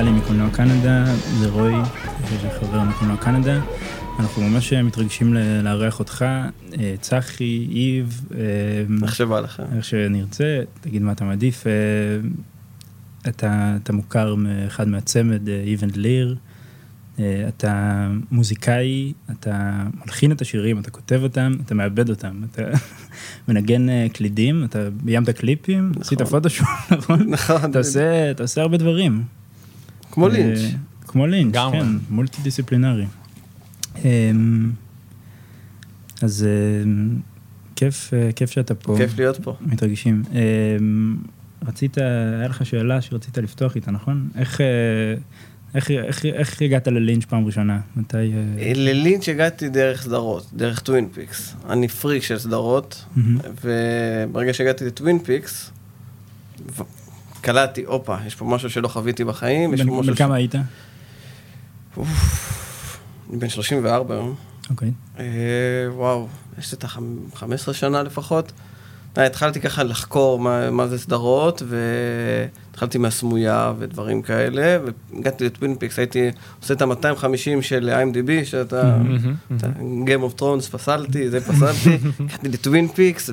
גלי מקולנוע קנדה, זה רוי, חבר מקולנוע קנדה. אנחנו ממש מתרגשים לארח אותך, אה, צחי, איב. אה, איך שבא לך. איך שנרצה, תגיד מה אתה מעדיף. אה, אתה, אתה מוכר מאחד מהצמד, איב אנד ליר. אתה מוזיקאי, אתה מלחין את השירים, אתה כותב אותם, אתה מעבד אותם, אתה מנגן קלידים, אתה ביימת קליפים, נכון. עשית פוטושופ, נכון? נכון. אתה עושה, אתה עושה הרבה דברים. כמו לינץ'. כמו לינץ', כן, מולטי דיסציפלינרי. אמ, אז אמ, כיף, אה, כיף שאתה פה. כיף להיות פה. מתרגשים. אמ, רצית, היה לך שאלה שרצית לפתוח איתה, נכון? איך, אה, איך, איך, איך הגעת ללינץ' פעם ראשונה? מתי... אה? ללינץ' הגעתי דרך סדרות, דרך טווין פיקס. אני פריק של סדרות, mm-hmm. וברגע שהגעתי לטווין פיקס, קלטתי, הופה, יש פה משהו שלא חוויתי בחיים. בן כמה. היית? אני בן 34 היום. אוקיי. אה, וואו, יש את ה-15 שנה לפחות. אה, התחלתי ככה לחקור מה, מה זה סדרות, והתחלתי מהסמויה ודברים כאלה, והגעתי לטווין פיקס, הייתי עושה את ה-250 של IMDb, שאתה, Game of Thrones פסלתי, זה פסלתי, הגעתי לטווין פיקס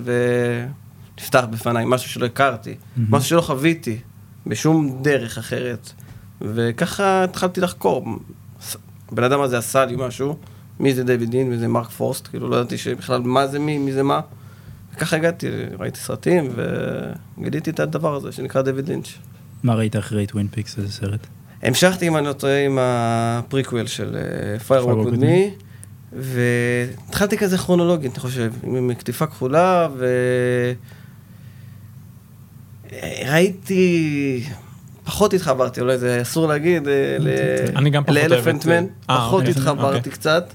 ונפתח בפניי משהו שלא הכרתי, משהו שלא חוויתי בשום דרך אחרת. וככה התחלתי לחקור הבן אדם הזה עשה לי משהו, מי זה דיוויד לינץ', מי זה מרק פרוסט, כאילו לא ידעתי שבכלל מה זה מי, מי זה מה. וככה הגעתי, ראיתי סרטים וגיליתי את הדבר הזה שנקרא דיוויד לינץ'. מה ראית אחרי טווין פיקס, איזה סרט? המשכתי, אם אני לא טועה, עם הפריקוול של Fire Walk with Me, והתחלתי כזה כרונולוגית, אני חושב, עם קטיפה כחולה, וראיתי... פחות התחברתי, אולי זה אסור להגיד, אה, גם פחות אה, אוקיי. התחברתי אוקיי. קצת,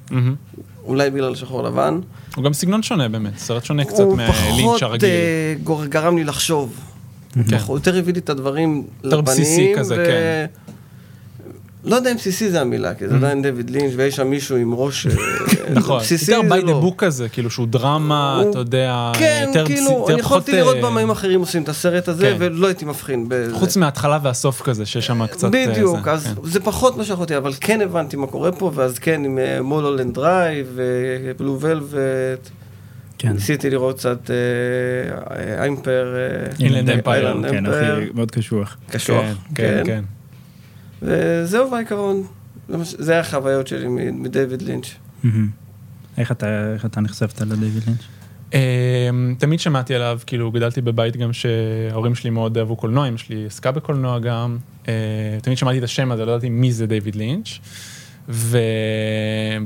אולי בגלל שחור לבן. הוא גם סגנון שונה באמת, סרט שונה קצת מהלינץ' הרגיל. הוא פחות גרם לי לחשוב. כן. הוא יותר הביא לי את הדברים לבנים. יותר בסיסי כזה, כן. לא יודע אם בסיסי זה המילה, כי זה mm-hmm. עדיין דויד לינץ' ויש שם מישהו עם ראש אה, נכון, יותר ביי דה בוק כזה, כאילו שהוא דרמה, אתה יודע, כן, כאילו, אני יכולתי לראות אה, במאים אחרים עושים את הסרט הזה, כן. ולא הייתי מבחין. חוץ מההתחלה והסוף כזה, שיש שם קצת... אה, בדיוק, אז כן. זה פחות מה שיכולתי, אבל כן הבנתי מה קורה פה, ואז כן, עם מלהולנד דרייב, ו Blue Velvet. כן. ניסיתי לראות קצת Empire, Inland Empire, כן, מאוד קשוח. קשוח, כן. וזהו בעיקרון, זה החוויות שלי מדייוויד לינץ'. איך אתה, איך אתה נחשפת לדייוויד לינץ'? אמ, תמיד שמעתי עליו, כאילו גדלתי בבית גם שההורים שלי מאוד אהבו קולנוע, אמא שלי עסקה בקולנוע גם, אה, תמיד שמעתי את השם הזה, לא ידעתי מי זה דייוויד לינץ'. ו...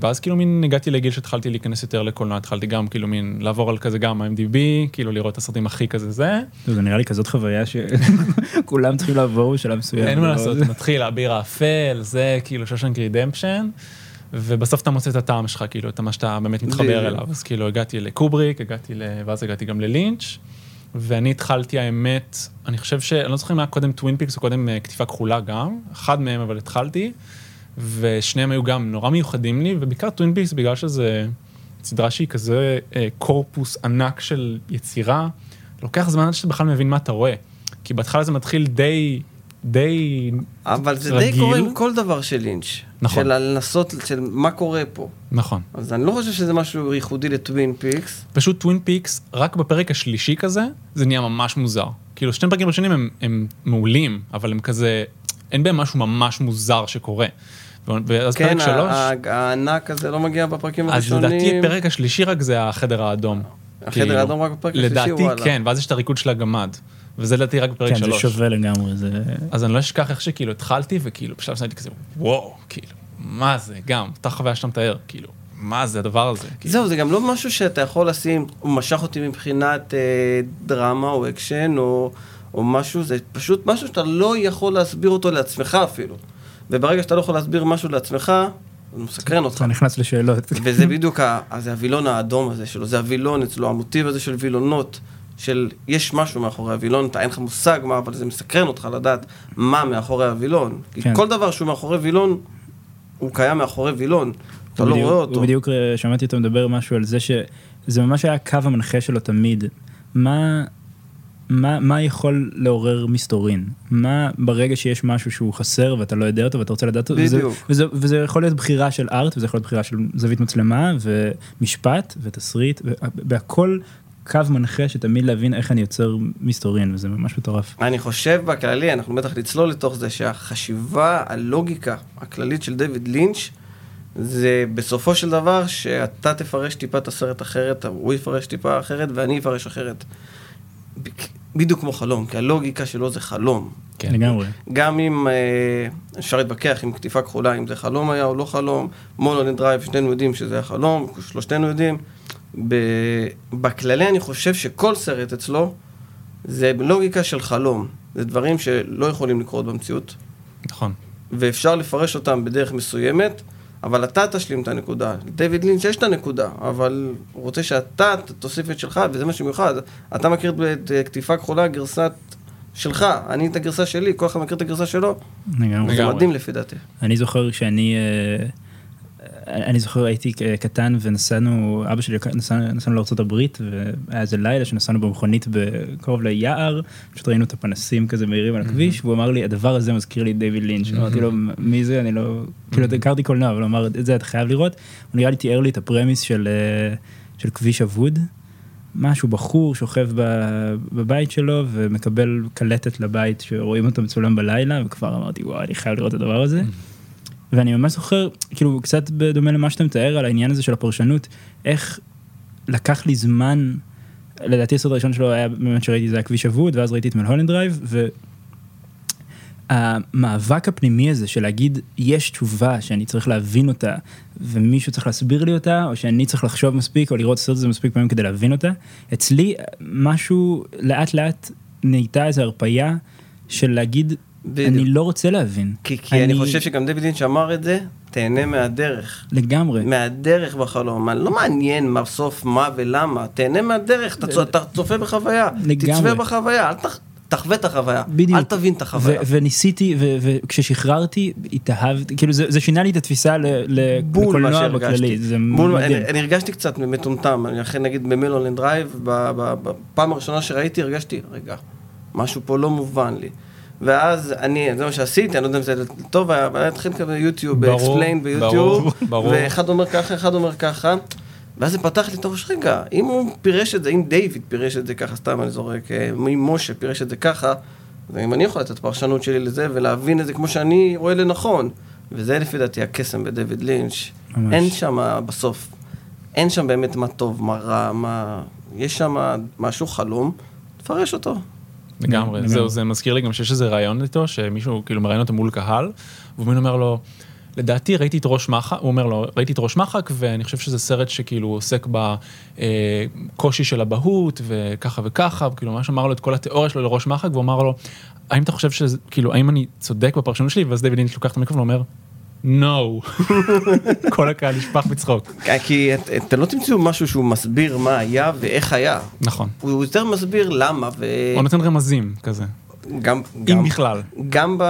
ואז כאילו מין הגעתי לגיל שהתחלתי להיכנס יותר לקולנוע, התחלתי גם כאילו מין לעבור על כזה גם IMDb, כאילו לראות את הסרטים הכי כזה זה. זה נראה לי כזאת חוויה שכולם צריכים לעבור בשלב מסוים. אין מה לעשות, מתחיל האביר האפל, זה כאילו Shawshank Redemption. ובסוף אתה מוצא את הטעם שלך, כאילו, את מה שאתה באמת מתחבר אליו. אז כאילו, הגעתי לקובריק, הגעתי ל... ואז הגעתי גם ללינץ', ואני התחלתי, האמת, אני חושב ש... אני לא זוכר אם היה קודם טווין פיקס או קודם אה, קטיפה כחולה גם, אחד מהם אבל התחלתי. ושניהם היו גם נורא מיוחדים לי, ובעיקר טווין פיקס בגלל שזה סדרה שהיא כזה אה, קורפוס ענק של יצירה, לוקח זמן עד שאתה בכלל מבין מה אתה רואה. כי בהתחלה זה מתחיל די, די אבל זה רגיל. די קורה עם כל דבר של לינץ'. נכון. של לנסות, של מה קורה פה. נכון. אז אני לא חושב שזה משהו ייחודי לטווין פיקס. פשוט טווין פיקס, רק בפרק השלישי כזה, זה נהיה ממש מוזר. כאילו שני פרקים ראשונים הם, הם מעולים, אבל הם כזה, אין בהם משהו ממש מוזר שקורה. ואז כן, פרק שלוש... כן, הענק הזה לא מגיע בפרקים הראשונים. אז לדעתי הפרק השלישי רק זה החדר האדום. החדר כאילו, האדום רק בפרק השלישי, וואלה. לדעתי כן, ואז יש את הריקוד של הגמד. וזה לדעתי רק בפרק שלוש. כן, זה שווה לגמרי, זה... אז אני לא אשכח איך שכאילו התחלתי, וכאילו בשלב מסוים כזה, וואו, כאילו, מה זה, גם, אותה חוויה שאתה מתאר, כאילו, מה זה הדבר הזה? כאילו. זהו, זה גם לא משהו שאתה יכול לשים, הוא משך אותי מבחינת אה, דרמה או אקשן, או, או משהו, זה פשוט משהו שאתה לא יכול להסביר אותו לעצמך אפילו. וברגע שאתה לא יכול להסביר משהו לעצמך, זה מסקרן אותך. אתה נכנס לשאלות. וזה בדיוק, זה הווילון האדום הזה שלו, זה הווילון אצלו, המוטיב הזה של וילונות, של יש משהו מאחורי הווילון, אתה אין לך מושג מה, אבל זה מסקרן אותך לדעת מה מאחורי הווילון. כי כן. כל דבר שהוא מאחורי וילון, הוא קיים מאחורי וילון, אתה לא רואה אותו. ובדיוק אה, שמעתי אותו מדבר משהו על זה שזה ממש היה הקו המנחה שלו תמיד. מה... מה, מה יכול לעורר מסתורין? מה ברגע שיש משהו שהוא חסר ואתה לא יודע אותו ואתה רוצה לדעת אותו? וזה, וזה, וזה יכול להיות בחירה של ארט וזה יכול להיות בחירה של זווית מצלמה ומשפט ותסריט והכל קו מנחה שתמיד להבין איך אני יוצר מסתורין וזה ממש מטורף. אני חושב בכללי אנחנו בטח נצלול לתוך זה שהחשיבה הלוגיקה הכללית של דיוויד לינץ' זה בסופו של דבר שאתה תפרש טיפה את הסרט אחרת, הוא יפרש טיפה אחרת ואני אפרש אחרת. בדיוק כמו חלום, כי הלוגיקה שלו זה חלום. כן, לגמרי. גם אם אה, אפשר להתווכח עם קטיפה כחולה, אם זה חלום היה או לא חלום, מלהולנד דרייב, שנינו יודעים שזה היה חלום, שלושתנו יודעים. בכללי אני חושב שכל סרט אצלו זה לוגיקה של חלום. זה דברים שלא יכולים לקרות במציאות. נכון. ואפשר לפרש אותם בדרך מסוימת. אבל אתה תשלים את הנקודה. דיוויד לינץ' יש את הנקודה, אבל הוא רוצה שאתה תוסיף את שלך, וזה מה שמיוחד. אתה מכיר את כתיפה כחולה, גרסת שלך, אני את הגרסה שלי, כל אחד מכיר את הגרסה שלו. לגמרי. זה מדהים לפי דעתי. אני זוכר שאני... אה, אני זוכר הייתי קטן ונסענו, אבא שלי נסענו, נסענו לארה"ב והיה איזה לילה שנסענו במכונית קרוב ליער, פשוט ראינו את הפנסים כזה מהירים על הכביש, והוא אמר לי הדבר הזה מזכיר לי דיוויד לינץ', אמרתי לו מי זה, אני לא, כאילו הכרתי קולנוע, אבל הוא אמר את זה אתה חייב לראות, הוא נראה לי תיאר לי את הפרמיס של, אה, של כביש אבוד. משהו בחור שוכב בבית שלו ומקבל קלטת לבית שרואים אותו מצולם בלילה וכבר אמרתי וואי אני חייב לראות את הדבר הזה. ואני ממש זוכר, כאילו קצת בדומה למה שאתה מתאר על העניין הזה של הפרשנות, איך לקח לי זמן, לדעתי הסרט הראשון שלו היה באמת שראיתי זה היה כביש אבוד, ואז ראיתי את מלהולנד דרייב, והמאבק הפנימי הזה של להגיד יש תשובה שאני צריך להבין אותה, ומישהו צריך להסביר לי אותה, או שאני צריך לחשוב מספיק, או לראות סרט הזה מספיק פעמים כדי להבין אותה, אצלי משהו לאט לאט נהייתה איזו הרפייה של להגיד בדיוק. אני לא רוצה להבין. כי, כי אני... אני חושב שגם דויד לינץ' אמר את זה, תהנה מהדרך. לגמרי. מהדרך בחלום. לא מעניין בסוף מה ולמה, תהנה מהדרך, אתה, אתה צופה בחוויה. לגמרי. תצפה בחוויה, אל תח... תחווה את החוויה, בדיוק. אל תבין את החוויה. וניסיתי, וכששחררתי, התאהבתי, כאילו זה, זה שינה לי את התפיסה לקולנוע בכללי, זה בול, מדהים. אני, אני הרגשתי קצת מטומטם, אני אחרי נגיד במלהולנד דרייב, בפעם הראשונה שראיתי הרגשתי, רגע, משהו פה לא מובן לי. ואז אני, זה מה שעשיתי, אני לא יודע אם זה טוב, היה התחיל כזה יוטיוב, explain ביוטיוב, ואחד אומר ככה, אחד אומר ככה, ואז זה פתח לי את הראש, רגע, אם הוא פירש את זה, אם דיוויד פירש את זה ככה, סתם אני זורק, אה, אם משה פירש את זה ככה, אז אם אני יכול לתת פרשנות שלי לזה ולהבין את זה כמו שאני רואה לנכון, וזה לפי דעתי הקסם בדיוויד לינץ', אין שם בסוף, אין שם באמת מה טוב, מה רע, מה... יש שם משהו חלום, תפרש אותו. לגמרי, זהו, זה מזכיר לי גם שיש איזה רעיון איתו, שמישהו כאילו מראיין אותו מול קהל, והוא אומר לו, לדעתי ראיתי את ראש מחק, הוא אומר לו, ראיתי את ראש מחק, ואני חושב שזה סרט שכאילו עוסק בקושי של אבהות, וככה וככה, וכאילו ממש אמר לו את כל התיאוריה שלו לראש מחק, והוא אמר לו, האם אתה חושב שזה, כאילו, האם אני צודק בפרשנות שלי? ואז דיוויד לינץ' לוקח את המיקרופון ואומר, נו, כל הקהל נשפך בצחוק. כי אתם לא תמצאו משהו שהוא מסביר מה היה ואיך היה. נכון. הוא יותר מסביר למה ו... הוא נותן רמזים כזה. גם, אם בכלל. גם, ב,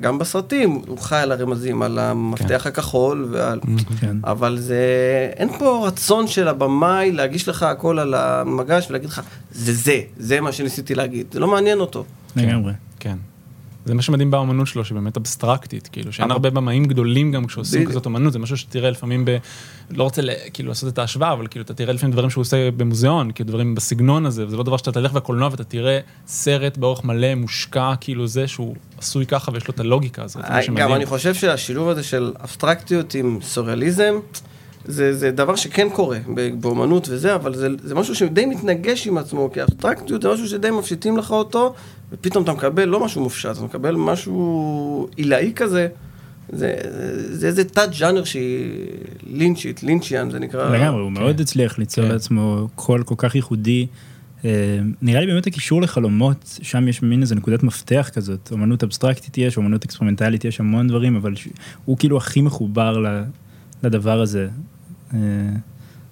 גם בסרטים הוא חי על הרמזים, על המפתח כן. הכחול, ועל, כן. אבל זה, אין פה רצון של הבמאי להגיש לך הכל על המגש ולהגיד לך, זה זה, זה מה שניסיתי להגיד, זה לא מעניין אותו. לגמרי. כן. זה מה שמדהים באמנות שלו, שבאמת אבסטרקטית, כאילו, שאין הרבה במאים גדולים גם כשעושים כזאת אמנות, זה משהו שתראה לפעמים ב... לא רוצה כאילו לעשות את ההשוואה, אבל כאילו, אתה תראה לפעמים דברים שהוא עושה במוזיאון, כאילו דברים בסגנון הזה, וזה לא דבר שאתה תלך בקולנוע ואתה תראה סרט באורך מלא, מושקע, כאילו זה שהוא עשוי ככה ויש לו את הלוגיקה הזאת, זה מה שמדהים. גם אני חושב שהשילוב הזה של אבסטרקטיות עם סוריאליזם, זה, זה דבר שכן קורה באומנות וזה, אבל זה, זה משהו שדי מתנגש עם עצמו, כי אבסטרקטיות זה משהו שדי מפשיטים לך אותו, ופתאום אתה מקבל לא משהו מופשט, אתה מקבל משהו עילאי כזה. זה, זה איזה תת ג'אנר שהיא לינצ'ית, לינצ'יאן זה נקרא. לגמרי, הוא כן. מאוד הצליח ליצור כן. לעצמו קול כל כך ייחודי. אה, נראה לי באמת הקישור לחלומות, שם יש מין איזה נקודת מפתח כזאת, אמנות אבסטרקטית יש, אמנות אקספרימנטלית יש המון דברים, אבל הוא כאילו הכי מחובר לדבר הזה. אה,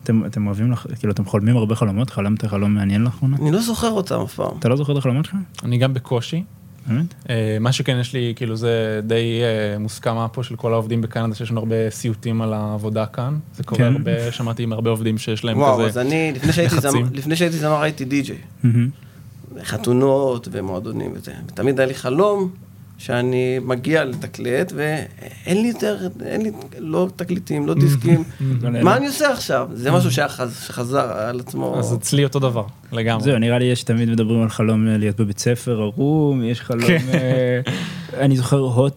אתם, אתם אוהבים, כאילו אתם חולמים הרבה חלומות? חלמת חלום מעניין לאחרונה? אני לא זוכר אותם אף פעם. אתה לא זוכר את החלומות שלך? אני גם בקושי. באמת? אה, מה שכן יש לי, כאילו זה די אה, מוסכמה פה של כל העובדים בקנדה, שיש לנו הרבה סיוטים על העבודה כאן. זה קורה כן. הרבה, שמעתי עם הרבה עובדים שיש להם וואו, כזה וואו, אז אני, לפני שהייתי, זמר, לפני שהייתי זמר הייתי די-ג'יי. חתונות ומועדונים וזה. ותמיד היה לי חלום שאני מגיע לתקלט, ואין לי יותר, אין לי לא תקליטים, לא דיסקים. מה אני עושה עכשיו? זה משהו שחזר על עצמו. אז אצלי אותו דבר, לגמרי. זהו, נראה לי יש תמיד מדברים על חלום להיות בבית ספר ערום, יש חלום... כן. אה, אני זוכר,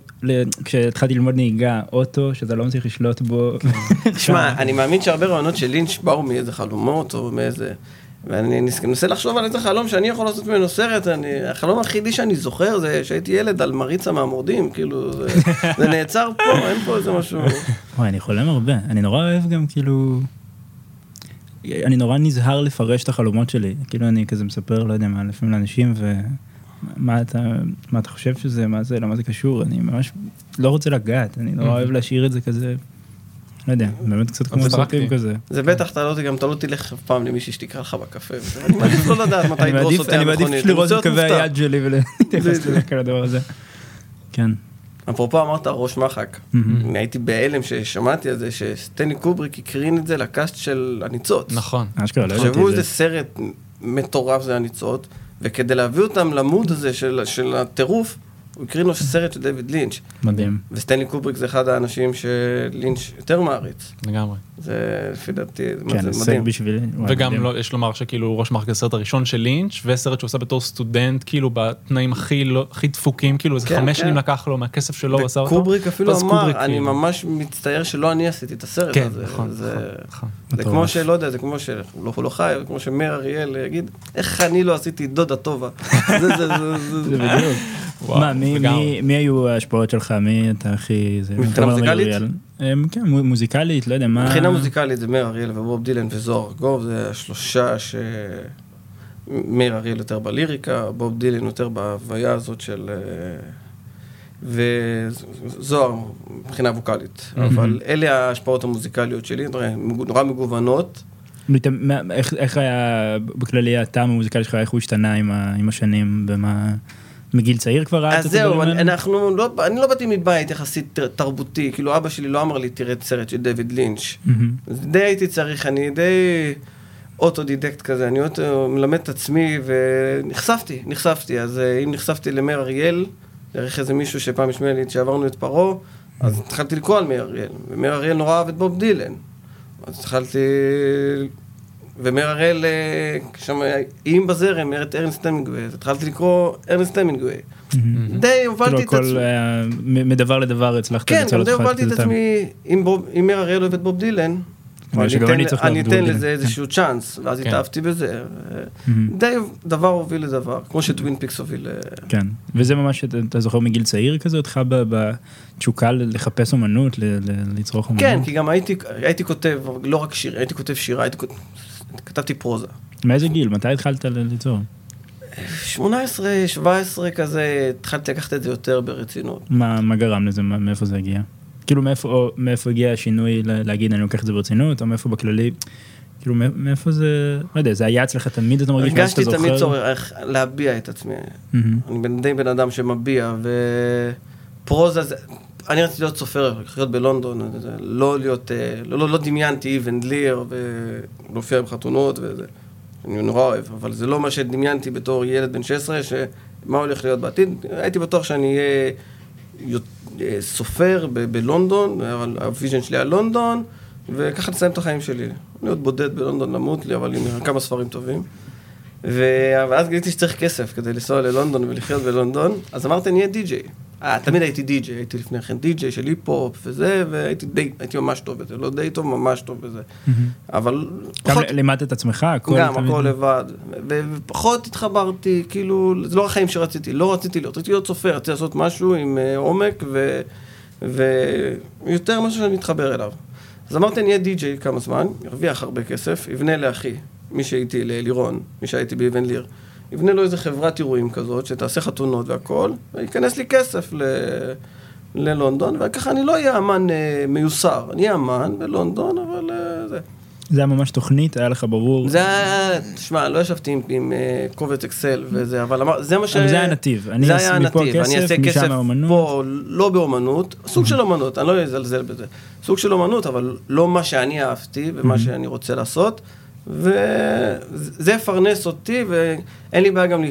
כשהתחלתי ללמוד נהיגה, אוטו, שאתה לא מצליח לשלוט בו. תשמע, אני מאמין שהרבה רעיונות של לינץ' באו מאיזה חלומות או מאיזה... ואני מנסה לחשוב על איזה חלום שאני יכול לעשות ממנו סרט, אני, החלום היחידי שאני זוכר זה שהייתי ילד על מריצה מהמורדים, כאילו, זה, זה נעצר פה, אין פה איזה משהו. וואי, אני חולם הרבה, אני נורא אוהב גם כאילו, אני נורא נזהר לפרש את החלומות שלי, כאילו אני כזה מספר, לא יודע מה, לפעמים לאנשים, ומה אתה, מה אתה חושב שזה, מה זה, למה זה קשור, אני ממש לא רוצה לגעת, אני נורא אוהב להשאיר את זה כזה. לא יודע, באמת קצת כמו סרטים כזה. זה בטח, אתה לא, גם אתה לא תלך אף פעם למישהי שתקרא לך בקפה. אני מעדיף לא לדעת מתי ידרוס אותי המכונית. אני מעדיף לראות את קווי היד שלי ולהתייחס לדבר הזה. כן. אפרופו אמרת ראש מחק, אני הייתי בהלם ששמעתי על זה שסטנלי קובריק הקרין את זה לקאסט של הניצוץ. נכון. אשכרה, לא ידעתי את זה. תחשבו איזה סרט מטורף זה הניצוץ, וכדי להביא אותם ל mood הזה של הטירוף, הוא הקרין לו סרט של דיוויד לינץ'. מדהים. וסטנלי קובריק זה אחד האנשים שלינץ' יותר מעריץ. לגמרי. זה לפי דעתי, כן, זה מדהים. בשבילי. וגם לא, יש לומר שכאילו ראש מחק הסרט הראשון של לינץ', וסרט שהוא עושה בתור סטודנט, כאילו בתנאים הכי, לא, הכי דפוקים, כאילו איזה כן, חמש כן. שנים לקח לו מהכסף שלו, הוא עשה אותו. וקובריק אפילו אמר, קובריק, אני כאילו. ממש מצטער שלא אני עשיתי את הסרט כן, הזה. נכון, זה, נכון, נכון. זה כמו שלא יודע, זה כמו שלא לא חי, כמו שמאיר אריאל יגיד, איך אני לא עשיתי דודה טובה. זה, זה, זה, זה, זה בדיוק. מה, מי, היו ההשפעות שלך? מי אתה הכי... מבחינה מוזיקלית? כן, מוזיקלית, לא יודע מה... מבחינה מוזיקלית זה מאיר אריאל ובוב דילן וזוהר גוב, זה השלושה ש... מאיר אריאל יותר בליריקה, בוב דילן יותר בהוויה הזאת של... וזוהר מבחינה ווקאלית, אבל אלה ההשפעות המוזיקליות שלי, נורא מגוונות. איך היה בכללי הטעם המוזיקלי שלך, איך הוא השתנה עם השנים, במה... מגיל צעיר כבר ראה את הדברים האלה? אז זהו, אנחנו לא, אני לא באתי מבית יחסית תרבותי, כאילו אבא שלי לא אמר לי תראה את סרט של דויד לינץ'. די הייתי צריך, אני די אוטודידקט כזה, אני אוטו, מלמד את עצמי ונחשפתי, נחשפתי, אז אה, אם נחשפתי למאיר אריאל, דרך איזה מישהו שפעם השמיע לי שעברנו את פרעה, אז התחלתי לקרוא על מאיר אריאל, ומאיר אריאל נורא אהב את בוב דילן. אז התחלתי ומאיר הראל, אה, שם איים בזרם, את ארנסט המינגווי, אז התחלתי לקרוא ארנסט המינגווי. די הובלתי כאילו את עצמי. אה, מדבר לדבר הצלחת כן, די הובלתי את עצמי, אם מאיר הראל אוהב את בוב דילן, אני אתן לזה איזשהו צ'אנס, ואז כן. התאהבתי בזה. די דבר הוביל לדבר, כמו שטווין פיקס הוביל. אה, כן, וזה ממש, אתה זוכר מגיל צעיר כזה אותך בתשוקה לחפש אומנות, לצרוך אומנות? כן, כי גם הייתי כותב, לא רק שיר, הייתי כותב שירה, כתבתי פרוזה. מאיזה גיל? מתי התחלת ליצור? 18, 17 כזה, התחלתי לקחת את זה יותר ברצינות. מה, מה גרם לזה? מאיפה זה הגיע? כאילו מאיפה, מאיפה הגיע השינוי להגיד אני לוקח את זה ברצינות, או מאיפה בכללי, כאילו מאיפה זה, לא יודע, זה היה אצלך תמיד אתה מרגיש שאתה זוכר? הרגשתי תמיד צורך להביע את עצמי. Mm-hmm. אני די בן אדם שמביע, ופרוזה זה, אני רציתי להיות סופר, לחיות בלונדון, לא להיות, אה, לא, לא, לא דמיינתי איבן ליר ולהופיע בחתונות וזה. אני נורא אוהב, אבל זה לא מה שדמיינתי בתור ילד בן 16, שמה הולך להיות בעתיד. הייתי בטוח שאני אהיה אה, סופר ב- בלונדון, ה vision שלי היה לונדון, וככה לסיים את החיים שלי. להיות בודד בלונדון, למות לי, אבל עם כמה ספרים טובים. ואז גיליתי שצריך כסף כדי לנסוע ללונדון ולחיות בלונדון, אז אמרתי, אני אהיה די-ג'יי. אה, תמיד הייתי די-ג'יי, הייתי לפני כן די-ג'יי של היפ-הופ וזה, והייתי די, הייתי ממש טוב בזה, לא די טוב, ממש טוב בזה. אבל... גם לימדת את עצמך, הכל... גם, הכל לבד. ופחות התחברתי, כאילו, זה לא החיים שרציתי, לא רציתי להיות, רציתי להיות סופר, רציתי לעשות משהו עם אה, עומק, ויותר משהו שאני אתחבר אליו. אז אמרתי, אני אהיה די-ג'יי כמה זמן, ארוויח הרבה כסף, אבנה לאחי, מי שהייתי, ללירון, מי שהייתי באבן ליר. יבנה לו איזה חברת אירועים כזאת, שתעשה חתונות והכל, וייכנס לי כסף ל... ללונדון, וככה אני לא אהיה אמן אה, מיוסר, אני אהיה אמן בלונדון, אבל אה, זה. זה היה ממש תוכנית, היה לך ברור. זה היה, תשמע, לא ישבתי עם, עם אה, קובץ אקסל וזה, אבל אמר, זה מה ש... אבל זה היה נתיב. זה היה נתיב, אני אעשה כסף פה, לא באומנות, סוג של אומנות, אני לא אזלזל בזה. סוג של אומנות, אבל לא מה שאני אהבתי ומה שאני רוצה לעשות. וזה יפרנס אותי, ואין לי בעיה גם... ל...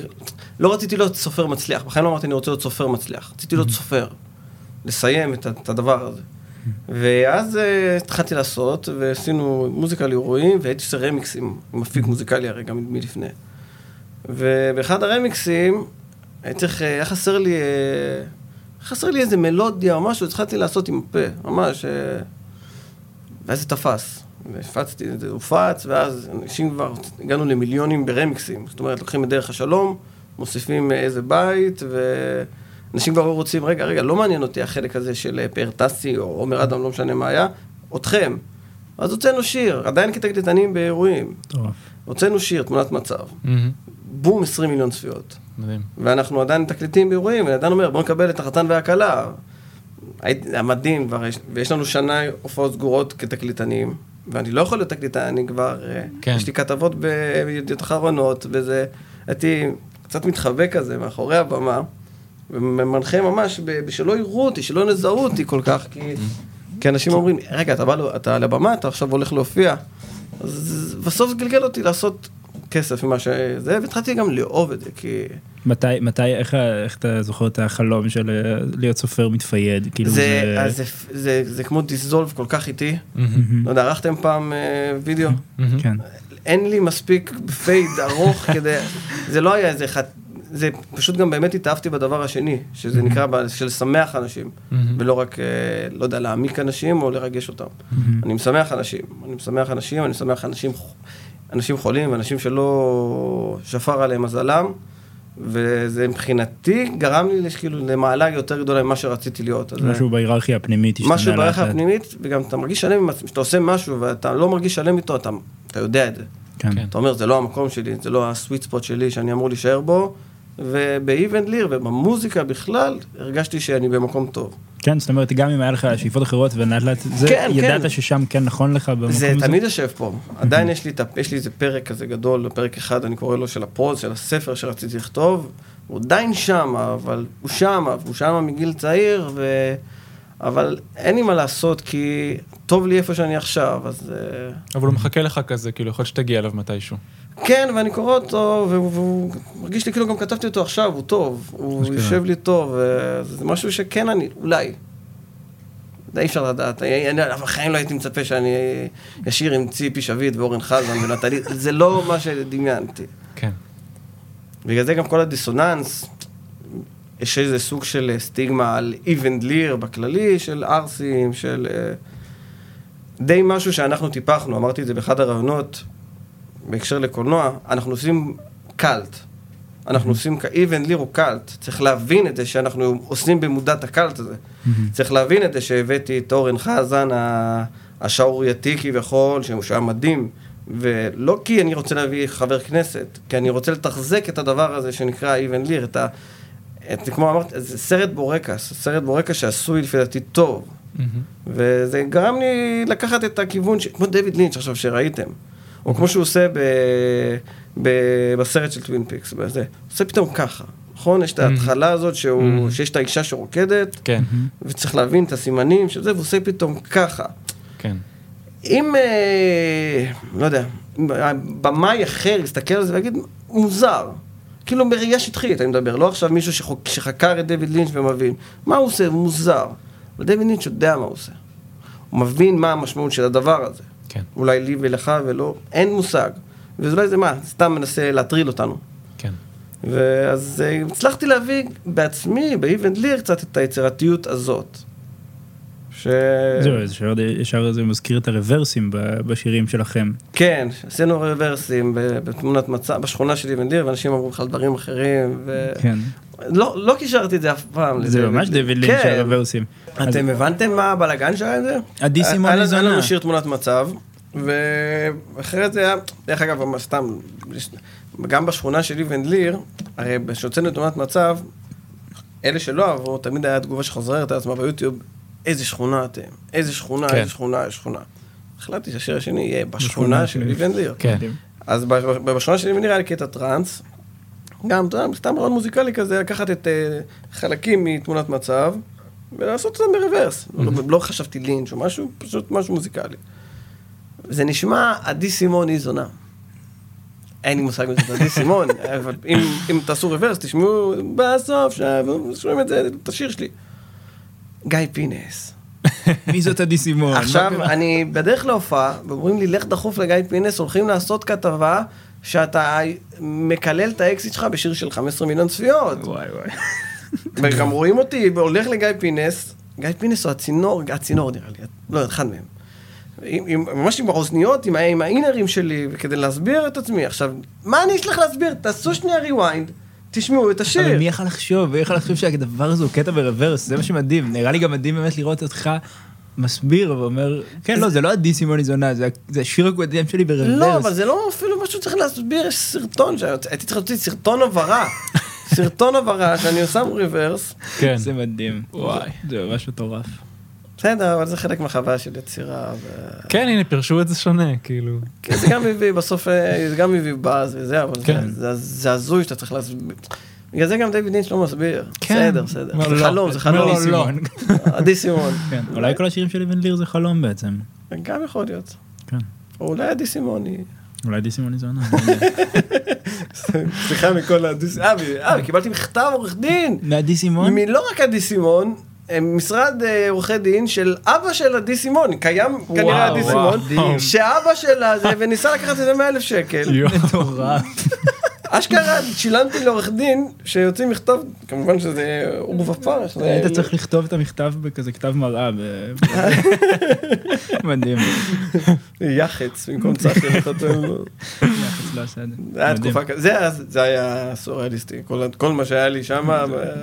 לא רציתי להיות סופר מצליח, בחיים לא אמרתי אני רוצה להיות סופר מצליח, רציתי להיות סופר, לסיים את, את הדבר הזה. ואז uh, התחלתי לעשות, ועשינו מוזיקה לאירועים, והייתי עושה רמיקסים, עם אפיק מוזיקלי הרי גם מלפני. ובאחד הרמיקסים, הייתי צריך, היה חסר לי, חסר לי איזה מלודיה או משהו, התחלתי לעשות עם הפה, ממש, ואז זה תפס. והפצתי, זה הופץ, ואז אנשים כבר, הגענו למיליונים ברמיקסים. זאת אומרת, לוקחים את דרך השלום, מוסיפים איזה בית, ואנשים כבר רוצים, רגע, רגע, לא מעניין אותי החלק הזה של פאר טסי או עומר אדם, לא משנה מה היה, אתכם. אז הוצאנו שיר, עדיין כתקליטנים באירועים. הוצאנו שיר, תמונת מצב. בום, 20 מיליון צפיות. מדהים. ואנחנו עדיין מתקליטים באירועים, ועדיין אומר, בוא נקבל את החתן והכלה. המדהים כבר, ויש לנו שנה הופעות סגורות כתקליטנים. ואני לא יכול להיות תקליטן, אני כבר, אה, כן. יש לי כתבות בידיעות אחרונות, וזה, הייתי קצת מתחבא כזה מאחורי הבמה, ומנחה ממש, שלא יראו אותי, שלא נזהו אותי כל כך, כי, כי אנשים אומרים, רגע, אתה בא, אתה על הבמה, אתה עכשיו הולך להופיע. אז בסוף זה גלגל אותי לעשות כסף ממה שזה, והתחלתי גם לאהוב את זה, כי... מתי, מתי, איך, איך אתה זוכר את החלום של אה, להיות סופר מתפייד? כאילו זה, זה... זה, זה, זה כמו דיסזולב כל כך איטי. לא יודע, ערכתם פעם אה, וידאו? כן. אין לי מספיק פייד ארוך כדי, זה לא היה איזה אחד, זה פשוט גם באמת התאהבתי בדבר השני, שזה נקרא של לשמח אנשים, ולא רק, אה, לא יודע, להעמיק אנשים או לרגש אותם. אני משמח אנשים, אני משמח אנשים, אני משמח אנשים, אנשים חולים, אנשים שלא שפר עליהם מזלם. וזה מבחינתי גרם לי כאילו למעלה יותר גדולה ממה שרציתי להיות. משהו זה... בהיררכיה הפנימית השתנה משהו בהיררכיה הפנימית, וגם אתה מרגיש שלם עם עצמך, כשאתה עושה משהו ואתה לא מרגיש שלם איתו, אתה, אתה יודע את זה. כן. אתה אומר, זה לא המקום שלי, זה לא הסוויט ספוט שלי שאני אמור להישאר בו, ובאיבנד ליר ובמוזיקה בכלל, הרגשתי שאני במקום טוב. כן, זאת אומרת, גם אם היה לך שאיפות אחרות ולאט לאט, זה, כן, ידעת כן. ששם כן נכון לך במקום זה הזה? זה תמיד יושב פה. עדיין יש לי, יש לי איזה פרק כזה גדול, פרק אחד, אני קורא לו של הפרוז, של הספר שרציתי לכתוב, הוא עדיין שם, אבל הוא שם, הוא שם מגיל צעיר, ו... אבל אין לי מה לעשות, כי טוב לי איפה שאני עכשיו, אז... אה, אבל הוא מחכה לך כזה, כאילו, יכול להיות שתגיע אליו מתישהו. כן, ואני קורא אותו, והוא מרגיש לי כאילו גם כתבתי אותו עכשיו, הוא טוב, הוא יושב לי טוב, זה משהו שכן אני, אולי. אי אפשר לדעת, אני בחיים לא הייתי מצפה שאני אשיר עם ציפי שביט ואורן חזן ונטלי, זה לא מה שדמיינתי. כן. בגלל זה גם כל הדיסוננס, יש איזה סוג של סטיגמה על איבנד ליר בכללי, של ערסים, של... אה, די משהו שאנחנו טיפחנו, אמרתי את זה באחד הראיונות, בהקשר לקולנוע, אנחנו עושים קאלט. אנחנו עושים, איבן ליר הוא קאלט. צריך להבין את זה שאנחנו עושים במודע את הקאלט הזה. צריך להבין את זה שהבאתי את אורן חזן, השערורייתי כביכול, שהוא היה מדהים. ולא כי אני רוצה להביא חבר כנסת, כי אני רוצה לתחזק את הדבר הזה שנקרא איבן ליר, את ה... את, כמו אמרתי, זה סרט בורקס, סרט בורקס שעשוי לפי דעתי טוב. וזה גרם לי לקחת את הכיוון, ש... כמו דיוויד לינץ' עכשיו שראיתם. או כמו שהוא עושה ב, ב, בסרט של טווין פיקס, בזה. עושה פתאום ככה, נכון? יש את ההתחלה הזאת שהוא, שיש את האישה שרוקדת, כן. וצריך להבין את הסימנים של זה, והוא עושה פתאום ככה. כן. אם, אה, לא יודע, במאי אחר יסתכל על זה ויגיד, מוזר. כאילו בראייה שטחית, אני מדבר, לא עכשיו מישהו שחוק, שחקר את דויד לינץ' ומבין. מה הוא עושה? מוזר. אבל דויד לינץ' יודע מה הוא עושה. הוא מבין מה המשמעות של הדבר הזה. כן. אולי לי ולך ולא, אין מושג. ואולי זה מה, סתם מנסה להטריל אותנו. כן. ואז אה, הצלחתי להביא בעצמי, באיבנד ליר, קצת את היצירתיות הזאת. ש... זהו, ישר, ישר זה מזכיר את הרוורסים בשירים שלכם. כן, עשינו רוורסים בתמונת מצב, בשכונה של איבן ליר, ואנשים אמרו בכלל דברים אחרים. ו... כן. לא, לא קישרתי את זה אף פעם. זה ממש דיוויד לינץ' של הרוורסים. אתם הבנתם מה הבלאגן שהיה עם זה? עדי סימוני זונה. היה לנו שיר תמונת מצב, ואחרת זה היה, דרך אגב, סתם, גם בשכונה של איבן ליר, הרי כשהוצאנו תמונת מצב, אלה שלא אהבו, תמיד היה תגובה שחוזרת על עצמה ביוטיוב, איזה שכונה אתם, איזה שכונה, כן. איזה שכונה, איזה שכונה. החלטתי שהשיר השני יהיה בשכונה של איבן ליר. כן. אז בשכונה של איבן ליר היה לי קטע טראנס, גם, אתה יודע, סתם רעיון מוזיקלי כזה, לקחת את uh, חלקים מתמונת מצב ולעשות אותם ברוורס. לא, לא חשבתי לינץ' או משהו, פשוט משהו מוזיקלי. זה נשמע עדי סימון היא זונה. אין לי מושג מזה, עדי סימון, אבל אם, אם תעשו רוורס, תשמעו בסוף, שומעים את זה, את השיר שלי. גיא פינס. מי זאת עדי סימון? עכשיו, אני בדרך להופעה, ואומרים לי, לך דחוף לגיא פינס, הולכים לעשות כתבה שאתה מקלל את האקסית שלך בשיר של 15 מיליון צפיות. וואי וואי. וגם רואים אותי, והולך לגיא פינס, גיא פינס הוא הצינור, הצינור נראה לי, לא, אחד מהם. עם, עם, ממש עם האוזניות, עם, עם ה in-ear ים שלי, כדי להסביר את עצמי. עכשיו, מה אני אשלח להסביר? תעשו שנייה rewind, תשמעו את השיר. אבל מי יכל לחשוב? מי יכל לחשוב שהדבר הזה הוא קטע ברוורס? זה מה שמדהים. נראה לי גם מדהים באמת לראות אותך מסביר ואומר, כן, לא, זה לא עדי סימון זונה, זה זה השיר הקודם שלי ברוורס. לא, אבל זה לא אפילו משהו שצריך להסביר, יש סרטון, שהייתי צריך להוציא סרטון הבהרה. סרטון הבהרה שאני שם ריברס. כן. זה מדהים. וואי. זה ממש מטורף. בסדר, אבל זה חלק מהחוויה של יצירה. ו... כן, הנה, פירשו את זה שונה, כאילו. כן, זה גם מביא, בסוף אה, זה גם מביא באז וזה, אבל כן. זה- זה- זה הזוי שאתה צריך להסביר. בגלל זה גם דיוויד לינץ' לא מסביר. כן. בסדר, בסדר. אומר זה לא. חלום, זה חלום. לו לא. עדי סימון. כן, אולי כל השירים של אבן ליר זה חלום בעצם. גם יכול להיות. כן. או אולי עדי סימון היא... אולי עדי סימון זונה. לא. סליחה מכל עדי סימון. אה, וקיבלתי מכתב עורך דין. מעדי סימון? מלא רק עדי סימון, אה, משרד אה, עורכי דין של אבא של עדי סימון, קיים כנראה עדי וואו, סימון, וואו. שאבא שלה זה, וניסה לקחת את זה 100 אלף שקל. מטורף. אשכרה שילמתי לעורך דין שיוציא מכתב, כמובן שזה עורבא פרח. זה- היית צריך לכתוב את המכתב בכזה כתב מראה. מדהים. יח"צ במקום צחי חתום. יחס לא עשה את זה. היה. תקופה כזאת, זה היה- סוריאליסטי, כל- מה שהיה לי שם.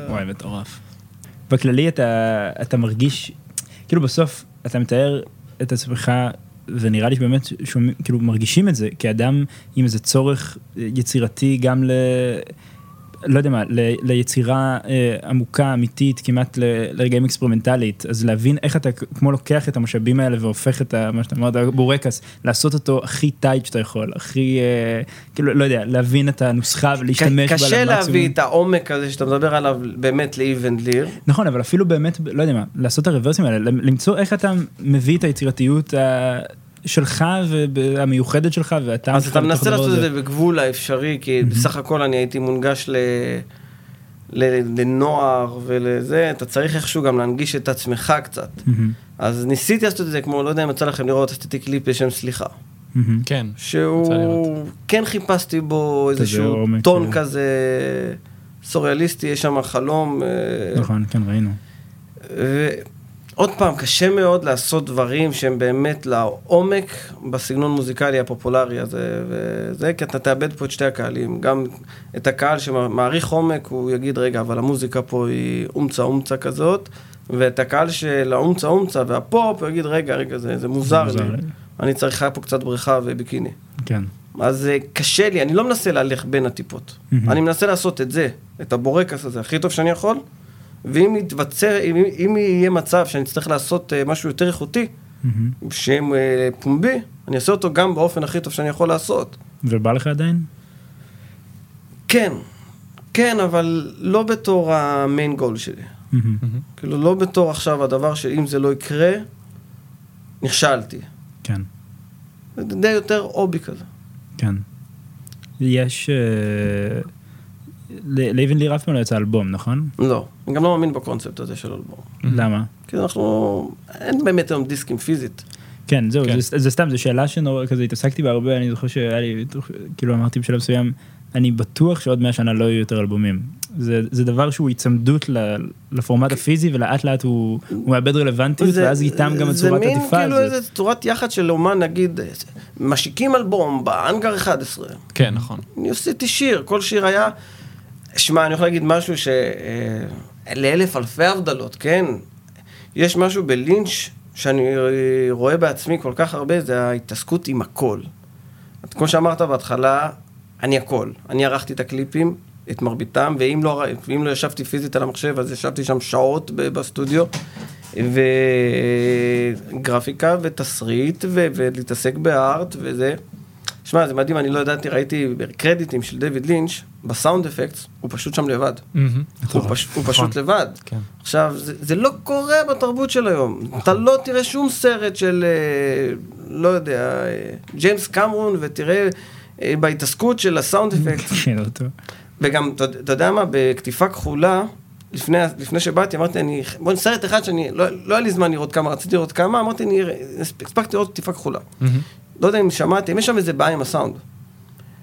וואי, מטורף. בכללי אתה מרגיש, כאילו בסוף אתה מתאר את עצמך, ונראה לי שבאמת שומעים, כאילו מרגישים את זה כאדם עם איזה צורך יצירתי גם ל... לא יודע מה, ל, ליצירה אה, עמוקה, אמיתית, כמעט ל, לרגעים אקספרימנטלית, אז להבין איך אתה כמו לוקח את המשאבים האלה והופך את ה, מה שאתה אמרת, בורקס, לעשות אותו הכי tight שאתה יכול, הכי, אה, כאילו, לא יודע, להבין את הנוסחה ולהשתמש בה קשה. להביא את העומק הזה שאתה מדבר עליו באמת לאיב אנד ליר. נכון, אבל אפילו באמת, לא יודע מה, לעשות את הרוורסים האלה, למצוא איך אתה מביא את היצירתיות ה- שלך והמיוחדת שלך והטעם אז אתה מנסה לעשות את. זה בגבול האפשרי, כי בסך הכל אני הייתי מונגש ל... ל- לנוער ולזה, אתה צריך איכשהו גם להנגיש את עצמך קצת. מהמם, אז ניסיתי לעשות את זה כמו, לא יודע אם יצא לכם לראות, עשיתי קליפ בשם סליחה. כן. שהוא. כן חיפשתי בו איזשהו טון כן. כזה סוריאליסטי, יש שם חלום. אה, נכון, כן, ראינו. ועוד פעם, קשה מאוד לעשות דברים שהם באמת לעומק בסגנון מוזיקלי הפופולרי הזה, וזה כי אתה תאבד פה את שתי הקהלים. גם את הקהל שמעריך עומק, הוא יגיד, רגע, אבל המוזיקה פה היא אומצה אומצה כזאת, ואת הקהל של האומצה אומצה והפופ, הוא יגיד, רגע, רגע, זה, זה מוזר מוזר לי. לי." אני צריכה פה קצת בריכה וביקיני. כן. אז אה, קשה לי, אני לא מנסה להלך בין הטיפות. מהמם. אני מנסה לעשות את זה, את הבורקס הזה, הכי טוב שאני יכול, ואם יתבצר, אם, אם יהיה מצב שאני אצטרך לעשות אה, משהו יותר איכותי, מהמם. שם אה, פומבי, אני אעשה אותו גם באופן הכי טוב שאני יכול לעשות. ובא לך עדיין? כן, כן, אבל לא בתור המיין גול שלי. מהמם. כאילו, לא בתור עכשיו הדבר שאם זה לא יקרה, נכשלתי. כן, זה די יותר הובי כזה. כן. יש... ל- לאבן ליר אף פעם לא יצא אלבום, נכון? לא, אני גם לא מאמין בקונספט הזה של אלבום. למה? כי אנחנו, אין באמת היום דיסקים פיזית. כן, זהו, כן. זה, זה סתם, זו שאלה שנורא כזה התעסקתי בה הרבה, אני זוכר שהיה לי, כאילו אמרתי בשלב מסוים, אני בטוח שעוד 100 שנה לא יהיו יותר אלבומים. זה, זה דבר שהוא היצמדות ל, לפורמט הפיזי ולאט לאט הוא, הוא מאבד רלוונטיות זה- ואז איתם גם את זה צורת מין עטיפה. כאילו זה- איזה צורת יחד של אומן, נגיד, משיקים אלבום באנגר 11. כן, נכון. אני עשיתי שיר, כל שיר היה... שמע, אני יכול להגיד משהו ש... אה, לאלף אלפי הבדלות, כן? יש משהו בלינץ' שאני רואה בעצמי כל כך הרבה, זה ההתעסקות עם הכל. כמו שאמרת בהתחלה, אני הכל. אני ערכתי את הקליפים, את מרביתם, ואם לא, ואם לא ישבתי פיזית על המחשב, אז ישבתי שם שעות בסטודיו, וגרפיקה ותסריט, ו- ולהתעסק בארט וזה. שמע, זה מדהים, אני לא ידעתי, ראיתי קרדיטים של דיוויד לינץ', בסאונד אפקטס, הוא פשוט שם לבד. הוא פש- הוא פשוט לבד. כן. עכשיו, זה, זה לא קורה בתרבות של היום. אתה לא תראה שום סרט של, אה, לא יודע, אה, ג'יימס קמרון, ותראה אה, בהתעסקות של הסאונד אפקט. כן. וגם, אתה יודע מה, בכתיפה כחולה, לפני, לפני שבאתי, אמרתי, אני, בוא, סרט אחד שאני, לא, לא היה לי זמן לראות כמה, רציתי לראות כמה, אמרתי, אני הספקתי לראות כתיפה כחולה. מהמם. לא יודע אם שמעתם, יש שם איזה בעיה עם הסאונד.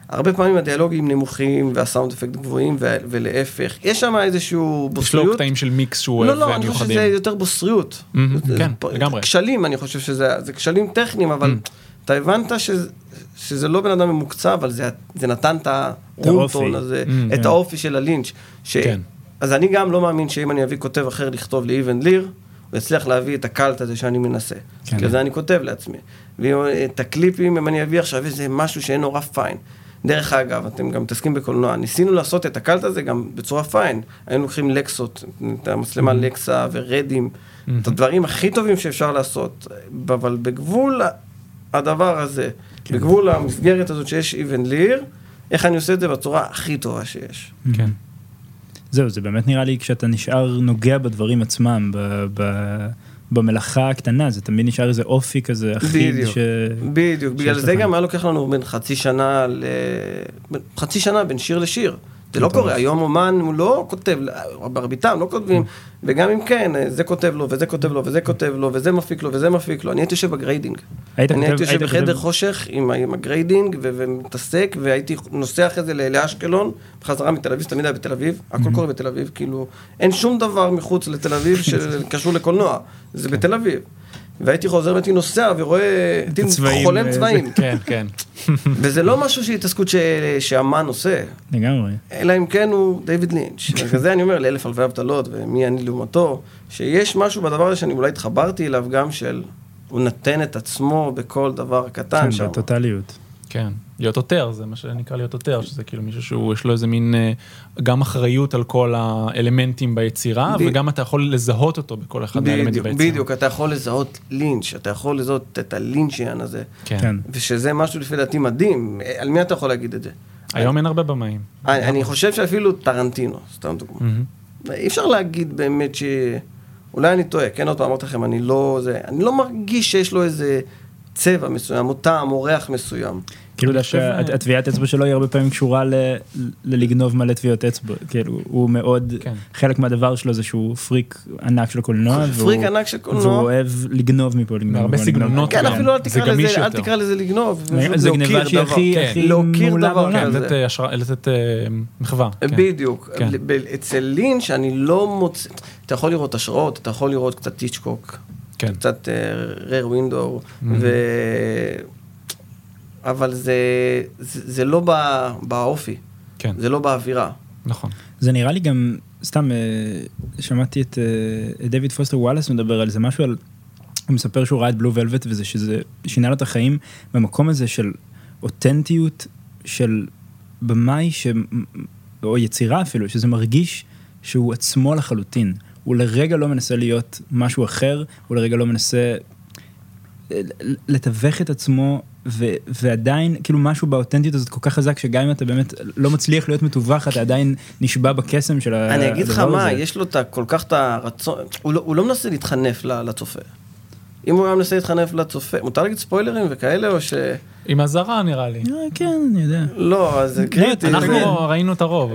הרבה פעמים הדיאלוגים נמוכים והסאונד אפקט גבוהים ו- ולהפך. יש שם איזשהו יש בוסריות. לו קטעים של מיקס שהוא לא, אוהב לא, אני חושב. שזה יותר בוסריות. מהמם, זה- כן, פה- לגמרי. כשלים, אני חושב שזה זה כשלים טכניים, אבל Mm. אתה הבנת שזה- שזה לא בן אדם ממוקצב, אבל זה- זה נתן את האופי. הרומטון הזה, Mm, את כן. האופי של הלינץ'. ש- כן. אז אני גם לא מאמין שאם אני אביא כותב אחר לכתוב לאיבן ליר, הוא יצליח להביא את הקלט הזה שאני מנסה. כן. כי זה אני כותב לעצמי. ואת הקליפים, אם אני אביא עכשיו איזה משהו שאין נורא פיין. דרך אגב, אתם גם מתעסקים בקולנוע, ניסינו לעשות את הקלט הזה גם בצורה פיין. היינו לוקחים לקסות, את המצלמה Mm-hmm. לקסה ורדים, את הדברים הכי טובים שאפשר לעשות, אבל בגבול הדבר הזה, כן. בגבול המסגרת הזאת שיש איבן ליר, איך אני עושה את זה בצורה הכי טובה שיש. כן. זהו, זה באמת נראה לי כשאתה נשאר נוגע בדברים עצמם, ב, ב, במלאכה הקטנה, זה תמיד נשאר איזה אופי כזה אחיד. בדיוק. ש... בדיוק, בגלל זה לך. גם היה לוקח לנו בין חצי שנה ל... חצי שנה בין שיר לשיר. זה לא. קורה, היום אומן הוא לא כותב, מרביתם לא כותבים, וגם אם כן, זה כותב לו, וזה כותב לו, וזה כותב לו, וזה מפיק לו, וזה מפיק לו. אני הייתי יושב ב grading. היית אני כותב- הייתי יושב בחדר חושך עם ה grading ומתעסק, והייתי נוסע אחרי זה לאשקלון, בחזרה מתל אביב, תמיד היה בתל אביב, הכל קורה בתל אביב, כאילו, אין שום דבר מחוץ לתל אביב שקשור לקולנוע, זה בתל אביב. והייתי חוזר והייתי נוסע ורואה, הייתי חולם אה, צבעים. כן, כן. וזה לא משהו של התעסקות שאמן עושה, לגמרי. אלא אם כן הוא דיוויד לינץ'. בגלל זה אני אומר לאלף אלפי אבטלות, ומי אני לעומתו, שיש משהו בדבר הזה שאני אולי התחברתי אליו גם של, הוא נתן את עצמו בכל דבר קטן כן, שם. בטוטליות. כן, להיות עותר, זה מה שנקרא להיות עותר, שזה כאילו מישהו שהוא, יש לו איזה מין, אה, גם אחריות על כל האלמנטים ביצירה, ב- וגם אתה יכול לזהות אותו בכל אחד מהאלמנטים ביצירה. בדיוק, אתה יכול לזהות לינץ', אתה יכול לזהות את הלינצ'יאן הזה, כן. כן. ושזה משהו לפי דעתי מדהים, על מי אתה יכול להגיד את זה? היום אין הרבה במאים. אני, אני חושב שאפילו טרנטינו, סתם דוגמא. מהמם. אי אפשר להגיד באמת ש... אולי אני טועה, כן, עוד פעם אמרתי לכם, אני לא... זה, אני לא מרגיש שיש לו איזה צבע מסוים, או טעם, או ריח מסוים. כאילו הטביעת אצבע שלו היא הרבה פעמים קשורה ל- ללגנוב מלא טביעות אצבע, כאילו הוא מאוד, כן. חלק מהדבר שלו זה שהוא פריק ענק של קולנוע, פריק והוא- ענק של והוא קולנוע. אוהב לגנוב מפה, לגנוב לגנוב סגנונות. כן. אפילו אל זה תקרא לזה, אל יותר. תקרא לזה לגנוב. זה גניבה שהיא דבר. הכי כן. הכי להוקיר מעולה דבר בעולם. לתת אה, אה, מחווה. כן. בדיוק. כן. אצל לינץ' אני לא מוצא... אתה יכול לראות השראות, אתה יכול לראות קצת טיצ'קוק, כן. קצת רר ווינדו, Mhm. ו... אבל זה, זה, זה לא בא, באופי, כן, זה לא באווירה. נכון. זה נראה לי גם, סתם אה, שמעתי את אה, את דיוויד פוסטר וואלאס מדבר על זה, משהו על, הוא מספר שהוא ראה את בלו ולווט וזה שזה שינה לו את החיים במקום הזה של אותנטיות של במאי, ש... או יצירה אפילו, שזה מרגיש שהוא עצמו לחלוטין. הוא לרגע לא מנסה להיות משהו אחר, הוא לרגע לא מנסה אה, לתווך את עצמו, ו, ועדיין, כאילו משהו באותנטיות הזאת כל כך חזק, שגם אם אתה באמת לא מצליח להיות מתווך, אתה עדיין נשבע בקסם של הדבר הזה. אני אגיד לך מה, יש לו את כל כך את הרצון, הוא לא, הוא לא מנסה להתחנף לצופה. אם הוא היה מנסה להתחנף לצופה, מותר להגיד ספוילרים וכאלה, או ש... עם אזהרה נראה לי. אה, כן, אני יודע. לא, אז זה קריטי. אנחנו ראינו את הרוב.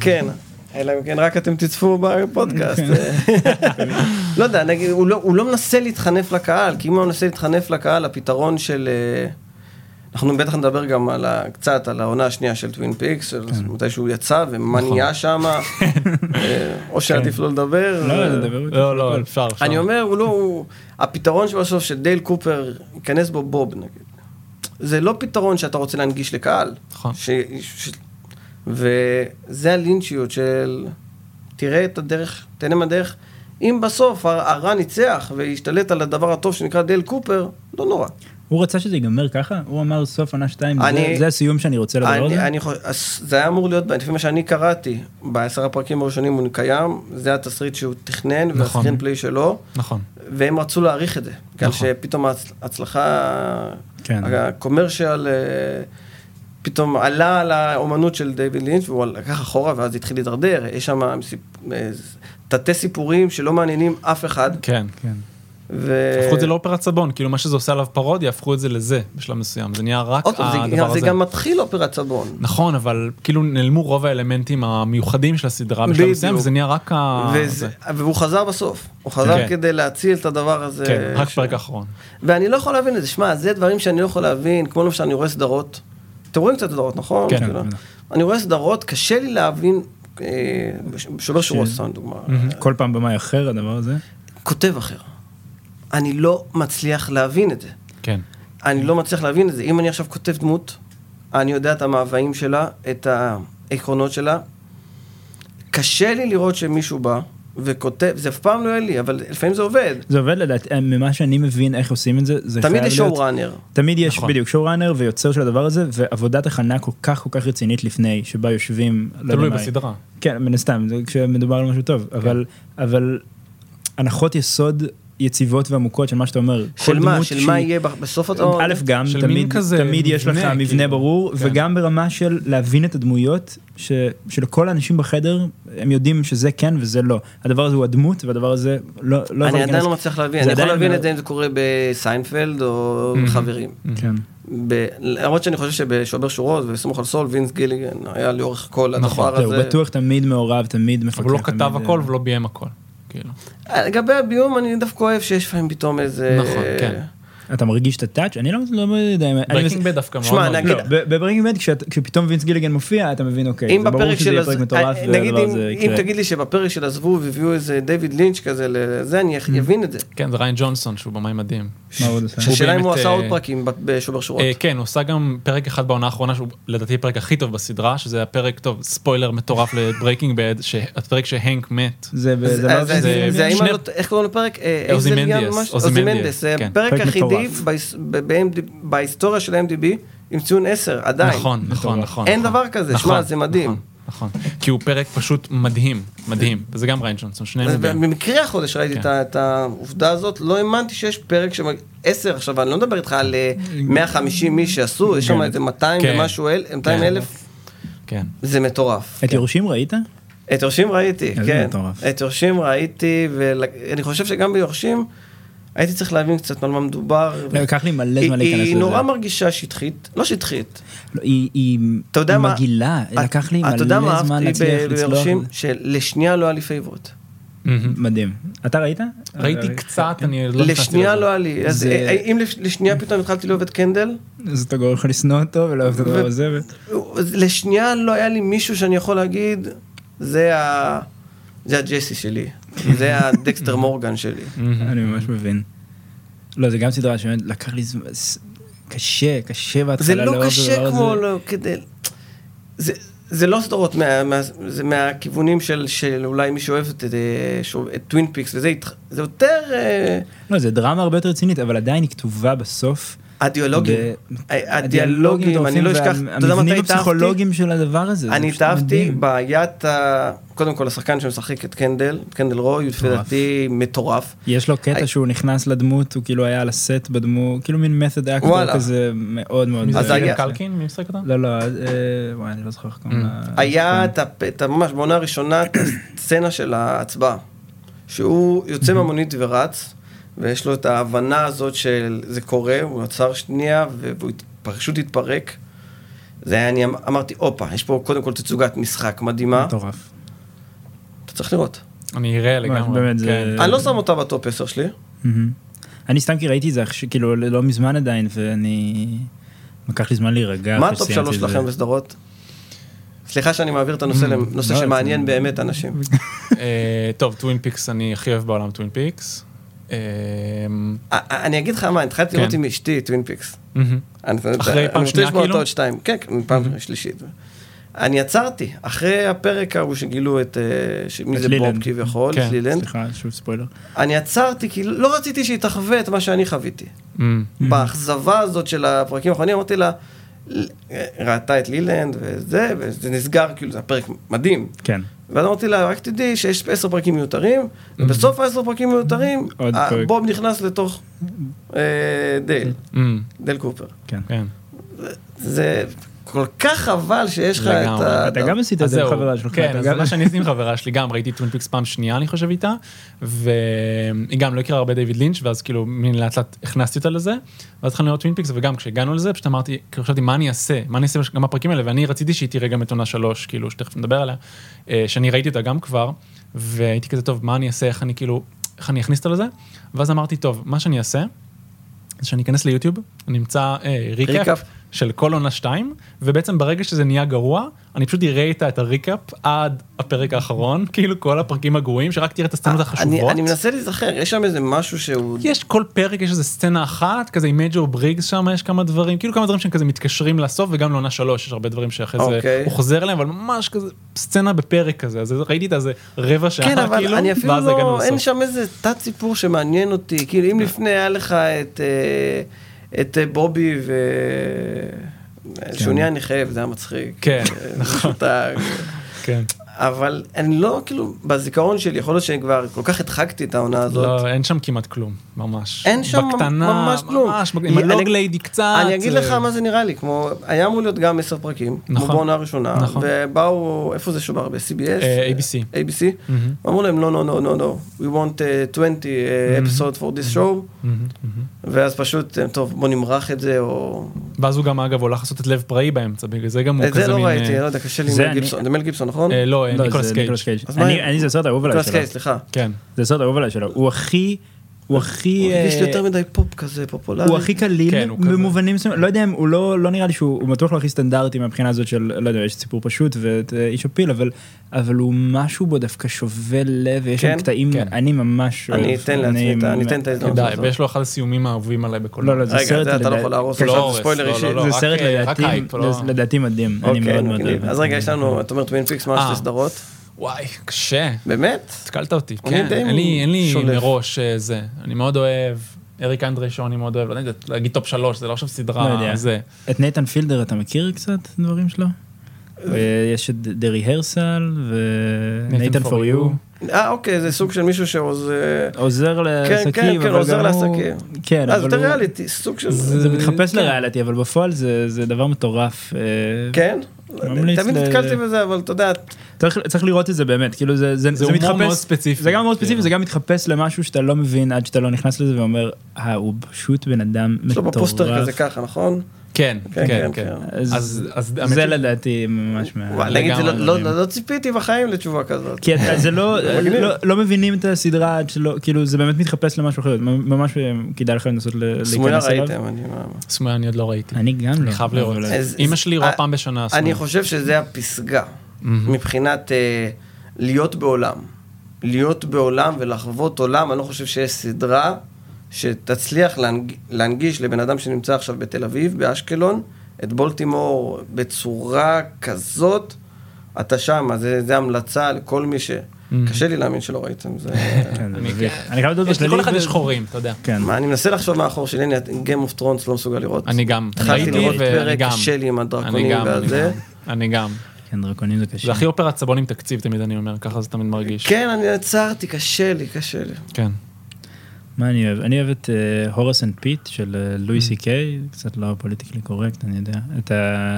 כן. אלא אם כן רק אתם תצפו בפודקאסט. לא יודע, נגיד, הוא לא, הוא לא מנסה להתחנף לקהל, כי אם הוא מנסה להתחנף לקהל, הפתרון של... אה, אנחנו בטח נדבר גם על ה, קצת על העונה השנייה של טווין פיקס, של מתי שהוא יצא ומה נכון. נהיה שם, אה, או שעדיף לא לדבר. לא, נדבר לא, לא, אפשר, אפשר. אני אומר, הוא לא, הוא, הפתרון שבסוף שדייל קופר ייכנס בו בוב נגיד. זה לא פתרון שאתה רוצה להנגיש לקהל. נכון. וזה הלינצ'יות של תראה את הדרך, תהנה מהדרך. אם בסוף הר- הרע ניצח והשתלט על הדבר הטוב שנקרא דייל קופר, לא נורא. הוא רצה שזה ייגמר ככה? הוא אמר סוף עונה 2, אני- זה הסיום שאני רוצה לדבר על אני, זה? אני חושב, זה היה אמור להיות, לפי מה שאני קראתי, בעשר הפרקים הראשונים הוא קיים, זה התסריט שהוא תכנן, נכון. והסקרין פליי שלו, נכון. והם רצו להעריך את זה. בגלל נכון. שפתאום ההצ- ההצלחה, כן. הקומרשיאל, אה, פתאום עלה על האומנות של דיוויד לינץ' והוא לקח אחורה ואז התחיל להידרדר, יש שם אה, תתי סיפורים שלא מעניינים אף אחד. כן, כן. ו... הפכו את זה לאופרת סבון, כאילו מה שזה עושה עליו פרודיה, הפכו את זה לזה בשלב מסוים, זה נהיה רק הדבר זה, הזה. זה גם מתחיל אופרת סבון. נכון, אבל כאילו נעלמו רוב האלמנטים המיוחדים של הסדרה בשלב מסוים, וזה נהיה רק ה... וזה, והוא חזר בסוף, הוא חזר כן. כדי להציל את הדבר הזה. כן, רק ש... פרק אחרון. ואני לא יכול להבין את זה, שמע, זה דברים שאני לא יכול להבין, כמו למשל אני רואה סדרות, אתם רואים קצת סדרות, נכון? כן. כאילו, אני רואה סדרות, קשה לי להבין, אה, שובר שורות, סתם דוגמה. כל פעם במאי אחר הדבר הזה? כותב אחר. אני לא מצליח להבין את זה. כן. אני לא מצליח להבין את זה. אם אני עכשיו כותב דמות, אני יודע את המאוויים שלה, את העקרונות שלה. קשה לי לראות שמישהו בא וכותב, זה אף פעם לא יהיה לי, אבל לפעמים זה עובד. זה עובד לדעת, ממה שאני מבין איך עושים את זה, זה תמיד יש שואו ראנר. תמיד יש, נכון. בדיוק, שואו ראנר ויוצר של הדבר הזה, ועבודת הכנה כל כך כל כך רצינית לפני, שבה יושבים, לא תלוי בסדרה. כן, מן הסתם, כשמדובר על משהו טוב, כן. אבל, אבל הנחות יסוד יציבות ועמוקות של מה שאתה אומר. של מה? של מה יהיה בסוף אותו? א', גם, תמיד, כזה תמיד יש לך מבנה כאילו. ברור, כן. וגם ברמה של להבין את הדמויות, ש, שלכל האנשים בחדר, הם יודעים שזה כן וזה לא. הדבר הזה הוא הדמות, והדבר הזה לא... לא אני עדיין לא מצליח להבין, אני יכול להבין את זה אם זה קורה בסיינפלד או בחברים. כן. למרות שאני חושב שבשובר שורות וסמוך על סול, וינס גיליגן היה לאורך כל נכון. הדבר הזה. הוא בטוח תמיד מעורב, תמיד מפקח. אבל הוא לא כתב הכל ולא ביים הכל. כאילו. אה, לגבי הביום אני דווקא אוהב שיש לפעמים פתאום איזה... נכון, כן. אתה מרגיש את ה touch? אני לא, לא יודע. Breaking Bad דווקא מאוד מאוד. לא, ב Breaking Bad כשפתאום וינס גיליגן מופיע אתה מבין אוקיי, זה ברור שזה יהיה פרק מטורף. אה, נגיד אם תגיד לי שבפרק של עזבו והביאו איזה דיוויד לינץ' כזה לזה אני mm. אבין את זה. כן זה ריין ג'ונסון שהוא במאי מדהים. מה עוד עושה? השאלה אם הוא עשה עוד פרקים בשובר שורות. אה, כן הוא עשה גם פרק אחד בעונה האחרונה שהוא לדעתי הפרק הכי טוב בסדרה שזה הפרק טוב ספוילר מטורף ל Breaking Bad הפרק שהנק מת. זה זה איך קוראים לפרק? אוזימנדיאס. פרק היחידי בהיסטוריה של MDB עם ציון 10, עדיין. נכון, נכון, נכון. אין דבר כזה, שמע, נכון, זה מדהים. נכון, כי הוא פרק פשוט מדהים, מדהים, וזה גם ריין ג'ונסון, שניהם מדהים. במקרה החודש ראיתי כן. את העובדה הזאת, לא האמנתי שיש פרק של 10, עכשיו אני לא מדבר איתך על 150 איש שעשו, יש שם כן. איזה 200 כן. ומשהו, 200 אלף. כן. זה מטורף. את יורשים ראית? את יורשים ראיתי, כן. את יורשים ראיתי, ואני חושב שגם ביורשים... הייתי צריך להבין קצת על מה מדובר. לקח לי מלא זמן להיכנס לזה. היא נורא מרגישה שטחית, לא שטחית. לא, היא מגעילה, לקח לי מלא זמן להצליח לצלוח. שלשנייה לא היה לי פייבוריט. מדהים. אתה ראית? ראיתי קצת, אני לא לשנייה לא היה לי. אז אם לשנייה פתאום התחלתי לאהוב את קנדל. אז אתה גורם לך לשנוא אותו ולאהוב את הדבר הזה. לשנייה לא היה לי מישהו שאני יכול להגיד, זה הג'סי שלי. זה הדקסטר מורגן שלי. אני ממש מבין. לא, זה גם סדרה שבאמת לקח לי זמן, קשה, קשה בהתחלה. זה לא קשה כמו, לא, כדי... זה לא סדרות זה מהכיוונים של, של אולי מי שאוהב את, את טווין פיקס וזה זה יותר... אה, לא, זה דרמה הרבה יותר רצינית, אבל עדיין היא כתובה בסוף הדיאלוגים, הדיאלוגים, אני לא אשכח, אתה יודע מתי התאהבתי? הפסיכולוגים של הדבר הזה. אני התאהבתי בעיית, קודם כל השחקן שמשחק את קנדל, קנדל רוי, לפי דעתי מטורף. יש לו קטע שהוא נכנס לדמות, הוא כאילו היה על הסט בדמות, כאילו מין מתוד אקטור כזה מאוד מאוד. אז היה קלקין, מי משחק אותה? לא, לא, אה, וואי, אני לא זוכר איך קוראים לה. היה את ממש בעונה הראשונה, את הסצנה של ההצבעה, שהוא יוצא מהמונית ורץ. ויש לו את ההבנה הזאת של זה קורה, הוא עצר שנייה והוא פשוט התפרק. זה היה, אני אמ-, אמרתי, הופה, יש פה קודם כל תצוגת משחק מדהימה. מטורף. אתה צריך לראות. אני אראה לגמרי. באמת זה... כן. אני לא שם אותה ב top 10 שלי. אני סתם כי ראיתי את זה, כאילו, לא מזמן עדיין, ואני... לקח לי זמן להירגע. מה ה top 3 שלכם בסדרות? סליחה שאני מעביר את הנושא לנושא לא, שמעניין באמת אנשים. אה, טוב, טווין פיקס, אני הכי אוהב בעולם טווין פיקס. אמ, אני אגיד לך מה, התחלתי לראות כן. עם אשתי טווין פיקס. אחרי פעם שנייה כאילו? כן, פעם שלישית. אני עצרתי, אחרי הפרק ההוא שגילו את, אה, מי זה בוב כביכול, כן, סליחה, שוב ספוילר. אני עצרתי, כי לא רציתי שהיא תחווה את מה שאני חוויתי. באכזבה הזאת של הפרקים האחרונים, אמרתי לה, ראתה את לילנד וזה, וזה נסגר, כאילו, זה הפרק מדהים. כן. ואז אמרתי לה, רק תדעי שיש עשר פרקים מיותרים, mm-hmm. ובסוף העשר פרקים מיותרים, בוב נכנס לתוך אה, דייל, mm-hmm. דייל קופר. כן. כן. זה כל כך חבל שיש לך את. ה... אתה גם עשית את אז זה עם חברה שלך. כן, גם- מה שאני עשיתי עם חברה שלי, גם ראיתי טווין פיקס פעם שנייה, אני חושב איתה, והיא גם לא הכירה הרבה דיוויד לינץ', ואז כאילו, מין לאט לאט הכנסתי אותה לזה, ואז התחלנו לראות טווין פיקס, וגם כשהגענו לזה, פשוט אמרתי, כאילו חשבתי, מה אני אעשה? מה אני אעשה גם בפרקים האלה? ואני רציתי שהיא תראה גם את עונה שלוש, כאילו, שתכף נדבר עליה, אה, שאני ראיתי אותה גם כבר, והייתי כזה, טוב, מה אני אעשה? איך אני כאילו, איך אני אכניס אותה לזה? ואז אמרתי, טוב, מה שאני אעשה, זה שאני אכנס ליוטיוב, אני אמצא אה, ריקאפ. של כל עונה 2, ובעצם ברגע שזה נהיה גרוע, אני פשוט אראה איתה את הריקאפ עד הפרק האחרון, כאילו כל הפרקים הגרועים, שרק תראה את הסצנות אני, החשובות. אני מנסה להיזכר, יש שם איזה משהו שהוא... יש כל פרק יש איזה סצנה אחת, כזה עם מייג'ור בריגס שם יש כמה דברים, כאילו כמה דברים שהם כזה מתקשרים לסוף, וגם לעונה שלוש יש הרבה דברים שאחרי זה אוקיי. הוא חוזר אליהם, אבל ממש כזה סצנה בפרק כזה, אז ראיתי את איזה רבע שעה כן, אבל כאילו, אני אפילו לא, אין. שם איזה תת סיפור שמעניין אותי, כאילו אם לפני היה לך את, אה, את אה, בובי ו... שהוא נהיה נכה וזה היה מצחיק. כן, אה, נכון. כן. אבל אני לא, כאילו, בזיכרון שלי, יכול להיות שאני כבר כל כך הדחקתי את העונה הזאת. לא, אין שם כמעט כלום, ממש. אין שם בקטנה, ממש כלום. ממש, עם הלוג אני- ליידי קצת. אני אגיד זה- לך מה זה נראה לי, כמו, היה אמור להיות גם עשר פרקים, כמו נכון. בעונה הראשונה, נכון. ובאו, איפה זה שובר? ב-CBS? אה, ABC. ABC? מהמם, אמרו להם, לא, לא, לא, לא, לא, we want uh, 20 uh, episodes for this show, מהמם, מהמם. ואז פשוט, אה, טוב, בוא נמרח את זה, או... ואז הוא גם אגב הולך לעשות את לב פראי באמצע, בגלל זה גם הוא את כזה זה מין... לא ראיתי, אה, לא יודע, קשה לי זה עם גיבסון, זה מל גיבסון, נכון? אה, לא, אה, לא, ניקולס זה קייג'. ניקולס אני- זה הסרט האהוב עליי ניקולס שלו. קייג', סליחה. כן. זה הסרט האהוב עליי שלו. הוא הכי, הוא הכי, הוא הרגיש לי אה, יותר מדי פופ כזה, פופולרי. הוא הכי קליל כן, הוא. במובנים מסוימים, לא יודע אם הוא לא, לא נראה לי שהוא הוא בטוח לא הכי סטנדרטי מהבחינה הזאת של, לא יודע, יש סיפור פשוט ואת אה, איש הפיל, אבל, אבל הוא משהו בו דווקא שובה לב, ויש כן? שם קטעים, כן. אני ממש אני אוהב. אתן לעצמי את ה- אני אתן את ההזדמנות. הזאת. ויש לו אחד הסיומים האהובים עליי בקולנוע. לא, לא, זה רגע, סרט זה אתה לא יכול להרוס כן, לא עכשיו ספוילר אישי. זה סרט לדעתי, מדהים, אני אוקיי, מאוד מאוד מגניב. אוהב. אז רגע, יש לנו, אתה אומר טווין פיקס, מה אה. שתי סדרות? וואי, קשה. באמת? התקלת אותי, אני כן. די אין לי- אין לי. מראש אה, זה. אני מאוד אוהב, אריק אנדרה Show אני מאוד אוהב, לא יודע, להגיד top שלוש, זה לא עכשיו לא סדרה, יודע. זה. את נייתן פילדר אתה מכיר קצת דברים שלו? אה, יש את The Rehearsal ו Nathan For for You. אה, אוקיי, זה סוג של מישהו שעוזר... עוזר לעסקים, כן, כן, אבל עוזר לעסקים. כן, אה, זה אבל יותר הוא- ריאליטי, סוג של... זה מתחפש כן. לריאליטי, אבל בפועל זה זה דבר מטורף. אה, כן? ממליץ תמיד נתקלתי בזה, אבל אתה יודע, צריך צריך לראות את זה באמת, כאילו זה זה זה מתחפש, מאוד ספציפי. זה גם מאוד ספציפי, כאילו. זה גם מתחפש למשהו שאתה לא מבין עד שאתה לא נכנס לזה ואומר, אה, הוא פשוט בן אדם יש לו בפוסטר מטורף. כזה ככה, נכון? כן, כן, כן, כן, כן. כן. אז- זה לדעתי ממש מה... וואי, נגיד, לא- לא- מדהים. לא ציפיתי בחיים לתשובה כזאת. כי זה לא. לא, לא מבינים את הסדרה עד שלא, כאילו זה באמת מתחפש למשהו אחר, ממש כדאי לכם לנסות ל- סמויה להיכנס אליו. ראיתם, אני מה... סמויה אני עוד לא ראיתי. אני גם לא. אני חייב לראות. אמא שלי רואה אה, פעם בשנה. אני סמויה. חושב שזה הפסגה. מבחינת אה, להיות בעולם. להיות בעולם ולחוות עולם, אני לא חושב שיש סדרה שתצליח להנג... להנגיש לבן אדם שנמצא עכשיו בתל אביב, באשקלון, את בולטימור בצורה כזאת, אתה שם, אז זה, זה המלצה לכל מי ש... קשה לי להאמין שלא ראיתם, זה... כן, אני- חייב לדעת יש לכל אחד יש חורים, אתה יודע. כן. מה, אני מנסה לחשוב מהאחור שלי, אני Game of Thrones לא מסוגל לראות. אני גם. התחלתי לראות פרק, גם. קשה לי עם אני הדרקונים גם, והזה. גם. אני גם. כן, דרקונים זה קשה. זה הכי אופרת סבון עם תקציב תמיד אני אומר, ככה זה תמיד מרגיש. כן, אני עצרתי, קשה לי, קשה לי. כן. מה אני אוהב? אני אוהב את Horace and Pete של אה, לואי Mm. סי קיי, קצת לא politically correct, אני יודע. אתה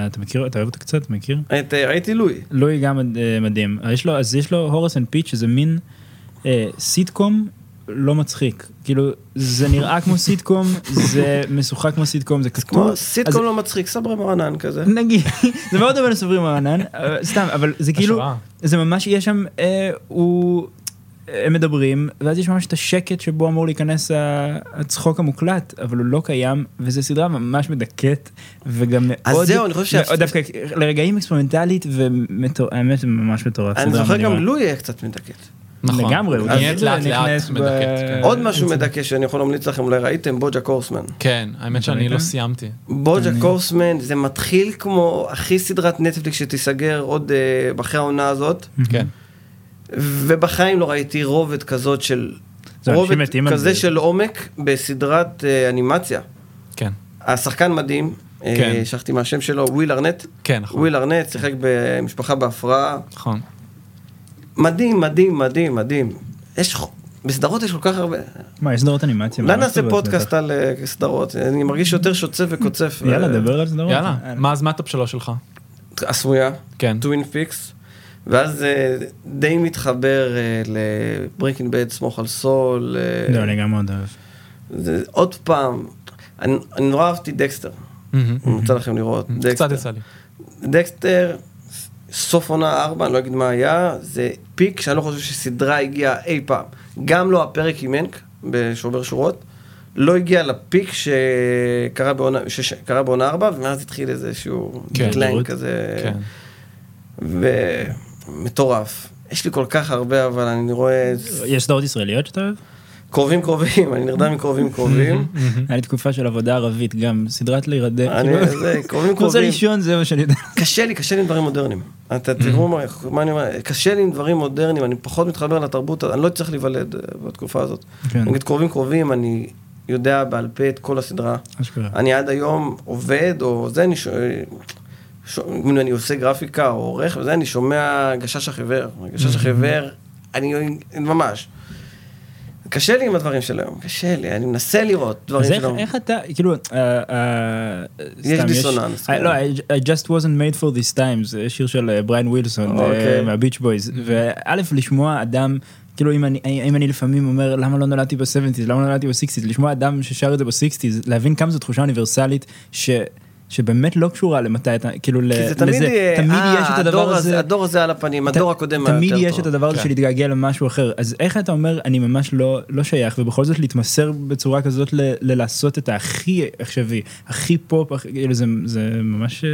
אתה מכיר, אתה אוהב אותו קצת, מכיר? את, אה, ראיתי לואי. לואי גם אה, מדהים. יש לו, אז יש לו Horace and Pete שזה מין אה, סיטקום לא מצחיק. כאילו, זה נראה כמו סיטקום, זה משוחק כמו סיטקום, זה כתוב. כמו אז- סיטקום לא מצחיק, סברה מרנן כזה. נגיד, זה מאוד דומה לסוברים מרנן, אה, סתם, אבל זה כאילו. זה ממש, יש שם, אה, הוא, הם מדברים, ואז יש ממש את השקט שבו אמור להיכנס הצחוק המוקלט, אבל הוא לא קיים, וזו סדרה ממש מדכאת, וגם אז מאוד, זהו, אני חושב שה- מאוד דווקא לרגעים אקספרימנטלית, והאמת זה ממש מטורף. אני זוכר. גם לואי היה קצת מדכאת. נכון. לגמרי, הוא נכנס לאט לאט מדכאת. כן. עוד משהו מדכא שאני יכול להמליץ לכם, אולי ראיתם, בוג'ה קורסמן. כן, האמת שאני? לא סיימתי. בוג'ה קורסמן זה מתחיל כמו הכי סדרת נטפליקס שתיסגר עוד אה, אחרי העונה הזאת, כן. ובחיים לא ראיתי רובד כזאת של... רובד כזה זה. של עומק בסדרת אה, אנימציה. כן. השחקן מדהים, אה, כן. שכחתי מהשם שלו, וויל ארנט. כן, נכון. וויל ארנט שיחק במשפחה בהפרעה. נכון. מדהים, מדהים, מדהים, מדהים. יש, בסדרות יש כל כך הרבה. מה, יש סדרות אנימציה? אולי ממש נעשה פודקאסט. על אה, סדרות, אני מרגיש יותר שוצף וקוצף. יאללה, דבר על סדרות. יאללה, מה אז מה ה top שלוש שלך? הסמויה, כן. טווין פיקס, ואז אה, די מתחבר ל Breaking Bad, סמוך על סול. אה, לא, אני גם מאוד אוהב. זה עוד פעם, אני אני נורא אהבתי דקסטר. אני רוצה לכם לראות. קצת. יצא לי. דקסטר, סוף עונה 4, אני לא אגיד מה היה, זה peak שאני לא חושב שסדרה הגיעה אי פעם. גם לא הפרק עם הנק בשובר שורות, לא הגיע ל peak שקרה בעונה, שקרה בעונה 4, ומאז התחיל איזשהו כן. decline לראות. כזה, כן. ומטורף. יש לי כל כך הרבה, אבל אני רואה יש סדרות ישראליות שאתה אוהב? קרובים קרובים, אני נרדם מקרובים קרובים. היה לי תקופה של עבודה ערבית, גם סדרת להירדם. אני, כאילו, זה, קרובים אני רוצה קרובים. לישון, זה מה שאני יודע. קשה לי, קשה לי עם דברים מודרניים. אתה תראו מה, אני אומר, קשה לי עם דברים מודרניים, אני פחות מתחבר לתרבות, אני לא צריך להיוולד אה, בתקופה הזאת. כן. נגיד קרובים קרובים, אני יודע בעל פה את כל הסדרה. אני עד היום עובד, או זה, אני אם אני עושה גרפיקה או עורך וזה, אני שומע גשש החיוור. גשש החיוור, אני ממש. קשה לי עם הדברים של היום, קשה לי, אני מנסה לראות דברים אז איך, שלא... איך אתה, כאילו, אה, אה, יש דיסוננס, אה, כן. לא, I, I just wasn't made for this time, זה שיר של בריין ווילסון מהביץ' בויז, וא' לשמוע אדם, כאילו אם אני, אם אני לפעמים אומר למה לא נולדתי ב-70's, למה לא נולדתי ב-60's, לשמוע אדם ששר את זה ב-60's, להבין כמה זו תחושה אוניברסלית, ש... שבאמת לא קשורה למתי אתה, כאילו, כי זה תמיד לזה, יהיה, תמיד אה, יש את הדבר הדור הזה, הדור הזה על הפנים, הדור הקודם היה תמיד יותר יש טוב. את הדבר הזה כן. של להתגעגע למשהו אחר. אז איך אתה אומר אני ממש לא לא שייך ובכל זאת להתמסר בצורה כזאת ל- ללעשות את הכי עכשווי הכי פופ הכי- כאילו זה זה ממש אה,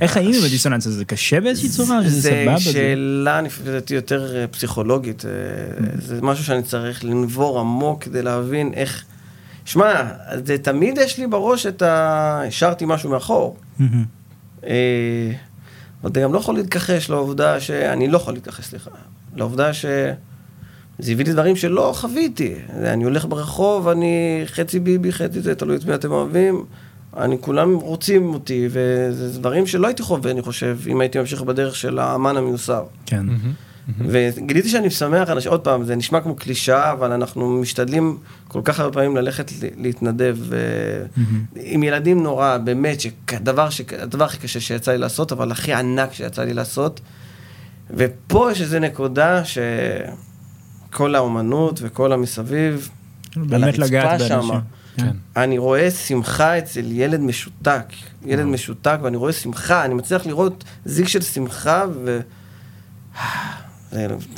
איך חיים עם הדיסוננס הזה? זה קשה באיזושהי צורה? שזה זה סבבה זה- שאלה נפרדת יותר אה, פסיכולוגית, אה, זה משהו שאני צריך לנבור עמוק כדי להבין איך... שמע, זה תמיד יש לי בראש את ה... השארתי משהו מאחור. מהמם. אה, אבל אתה גם לא יכול להתכחש לעובדה ש... אני לא יכול להתכחש, סליחה. לעובדה ש... זה הביא לי דברים שלא חוויתי. אני הולך ברחוב, אני חצי ביבי, חצי זה, תלוי את מי אתם אוהבים. אני, כולם רוצים אותי, וזה דברים שלא הייתי חווה, אני חושב, אם הייתי ממשיך בדרך של האמן המיוסר. כן מהמם. וגיליתי שאני משמח אנשים, עוד פעם, זה נשמע כמו קלישאה, אבל אנחנו משתדלים כל כך הרבה פעמים ללכת להתנדב. עם ילדים נורא, באמת, שהדבר, הכי קשה שיצא לי לעשות, אבל הכי ענק שיצא לי לעשות. ופה יש איזו נקודה שכל האומנות וכל המסביב, באמת לגעת. באנשים. כן. אני רואה שמחה אצל ילד משותק, ילד משותק, ואני רואה שמחה, אני מצליח לראות זיג של שמחה, ו...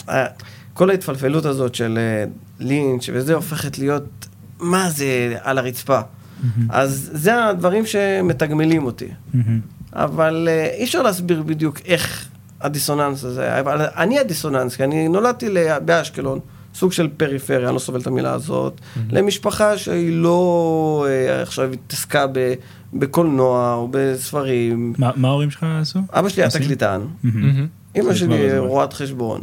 אה, כל ההתפלפלות הזאת של אה, לינץ' וזה הופכת להיות, מה זה על הרצפה. אז זה הדברים שמתגמלים אותי. מהמם. אבל אה, אי אפשר להסביר בדיוק איך הדיסוננס הזה, אבל אני הדיסוננס, כי אני נולדתי ל- באשקלון, סוג של פריפריה, אני לא סובל את המילה הזאת, למשפחה שהיא לא עכשיו התעסקה ב- בקולנוע או בספרים. מה מה ההורים שלך עשו? אבא שלי היה? תקליטן, זה שלי כבר- רואת חשבון.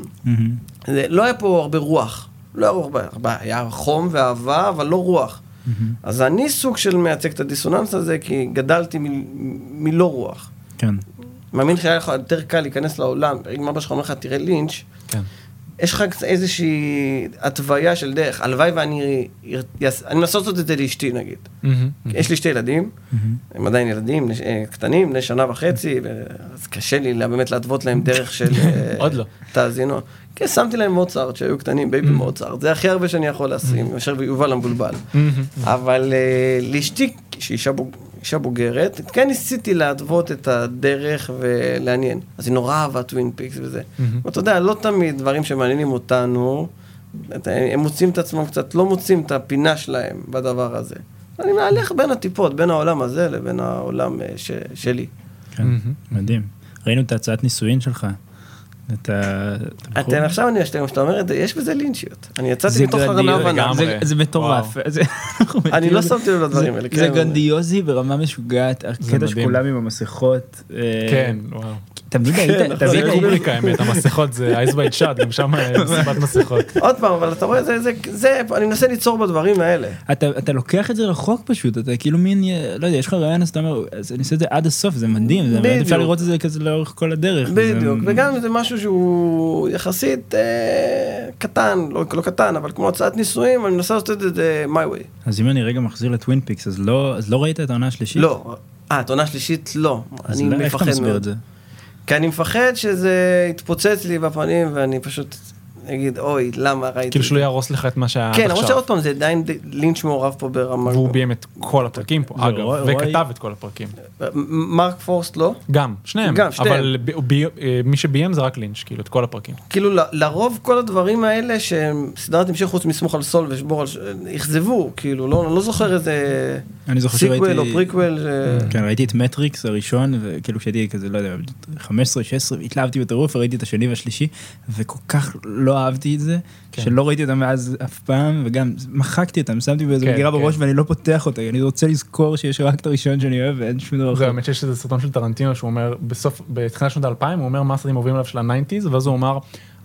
לא היה פה הרבה רוח, לא היה הרבה, היה חום ואהבה, אבל לא רוח. אז אני סוג של מייצג את הדיסוננס הזה, כי גדלתי מלא רוח. כן מאמין שהיה לך יותר קל להיכנס לעולם, אם אבא שלך אומר לך, תראה לינץ', כן. יש לך איזושהי התוויה של דרך. הלוואי ואני... יס- אני מנסה לעשות את זה לאשתי, נגיד. יש לי שתי ילדים. הם עדיין ילדים אה, קטנים, בני שנה וחצי, ו- אז קשה לי לה- באמת להתוות להם דרך של... אה, עוד לא. תאזינו. כן, שמתי להם מוצרט שהיו קטנים, בייבי מוצרט. זה הכי הרבה שאני יכול לשים, מאשר יובל המבולבל. אבל אה, לאשתי, שהיא אישה אישה בוגרת, כן ניסיתי להתוות את הדרך ולעניין. אז היא נורא אהבה טווין פיקס וזה. ואתה יודע, לא תמיד דברים שמעניינים אותנו, הם מוצאים את עצמם קצת, לא מוצאים את הפינה שלהם בדבר הזה. אני מהלך בין הטיפות, בין העולם הזה לבין העולם אה, ש- שלי. כן. מדהים ראינו את ההצעת נישואין שלך. את ה-. אתם עכשיו אני אשתמש, שאתה אומר את זה, יש בזה לינצ'יות. אני יצאתי זה מתוך הרמה הבנה. זה- מטורף. אני לא שמתי לב לדברים האלה. זה- זה כן. גרנדיוזי ברמה משוגעת, הקטע מדהים. שכולם עם המסכות. אה, כן, וואו. תמיד היית. זה תמיד היית, קובריק האמת, המסכות זה Eyes Wide Shut, גם שם אה, מסיבת מסכות. עוד פעם, אבל אתה רואה, זה, זה, זה, אני מנסה ליצור בדברים האלה. אתה, אתה לוקח את זה רחוק פשוט, אתה כאילו מין, לא יודע, יש לך רעיון, אז אתה אומר, אז אני עושה את זה עד הסוף, זה מדהים, זה. אפשר לראות את זה כזה לאורך כל הדרך. בדיוק, זה- וגם זה משהו שהוא יחסית אה, קטן, לא, לא קטן, אבל כמו הצעת נישואים, אני מנסה לעשות את זה my way. אז אם אני רגע מחזיר לטווין פיקס, אז לא, אז לא ראית את העונה השלישית? לא, אה, את עונה שלישית? לא. אז אני לא- איך אתה מפחד מסביר מאוד. את זה? כי אני מפחד שזה יתפוצץ לי בפנים ואני פשוט אגיד, אוי, למה ראיתי... כאילו שלא זה?" יהרוס לך את מה שהיה עד כן, למרות עכשיו. שעוד פעם, זה עדיין לינץ' מעורב פה ברמה... והוא ביים את כל הפרקים פה, אגב, וכתב את כל הפרקים. מארק פרוסט לא? גם, שניהם. גם, שניהם. אבל אה, מי שביים זה רק לינץ', כאילו, את כל הפרקים. כאילו לרוב כל הדברים האלה שהם סדרת המשך חוץ מסמוך על סול ושובר שורות... אכזבו, כאילו, לא לא זוכר איזה אני זוכר סיקוול או שראיתי, פריקוול. ש- כן, ראיתי את מטריקס הראשון, וכאילו כשהייתי כזה, לא יודע, 15, 16, התלהבתי בטירוף, ראיתי את השני והשלישי, וכל כך לא אהבתי את זה, כן. שלא ראיתי אותם מאז אף פעם, וגם מחקתי אותם, שמתי באיזה כן, מגירה כן. בראש ואני לא פותח אותה, אני רוצה לזכור שיש רק את הראשון שאני אוהב ואין שום דבר זה אחר. האמת שיש איזה סרטון של טרנטינו שהוא אומר בסוף בתחילת שנות האלפיים הוא אומר מה הסרטים אוהבים עליו של הניינטיז ואז הוא אמר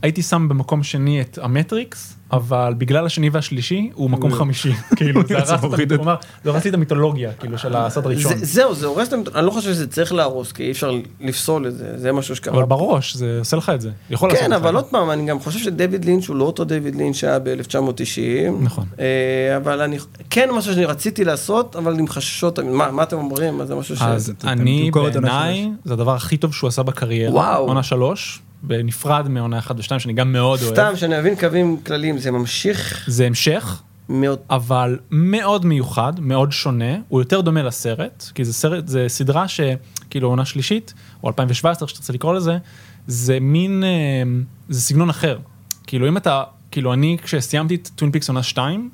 הייתי שם במקום שני את המטריקס אבל בגלל השני והשלישי הוא מקום חמישי כאילו זה הרס את אמר, זה הרס לי את המיתולוגיה כאילו של הסרט הראשון זה- זהו, זה הורס את המיתולוגיה, אני לא חושב שזה צריך להרוס, כי אי אפשר לפסול את זה, זה משהו שקרה. אבל בראש זה עושה לך את זה יכול לעשות כן, לך אבל את זה. עוד פעם, אני גם חושב שדויד לינץ' הוא לא אותו דויד לינץ' שהיה ב-1990. נכון. אה, אבל אני, כן משהו שאני רציתי לעשות, אבל עם חששות, מה אתם אומרים? מה זה משהו ש... אז אני בעיניי זה הדבר הכי טוב שהוא עשה בקריירה וואו. עונה שלוש בנפרד מעונה אחת ושתיים שאני גם מאוד אוהב. סתם, שאני אבין קווים כלליים, זה ממשיך? זה המשך מאוד... אבל מאוד מיוחד, מאוד שונה, הוא יותר דומה לסרט, כי זה סרט, זה סדרה שכאילו עונה שלישית, או 2017, איך שתרצה לקרוא לזה, זה מין, אה, זה סגנון אחר. כאילו אם אתה, כאילו אני כשסיימתי את טווין פיקס עונה 2,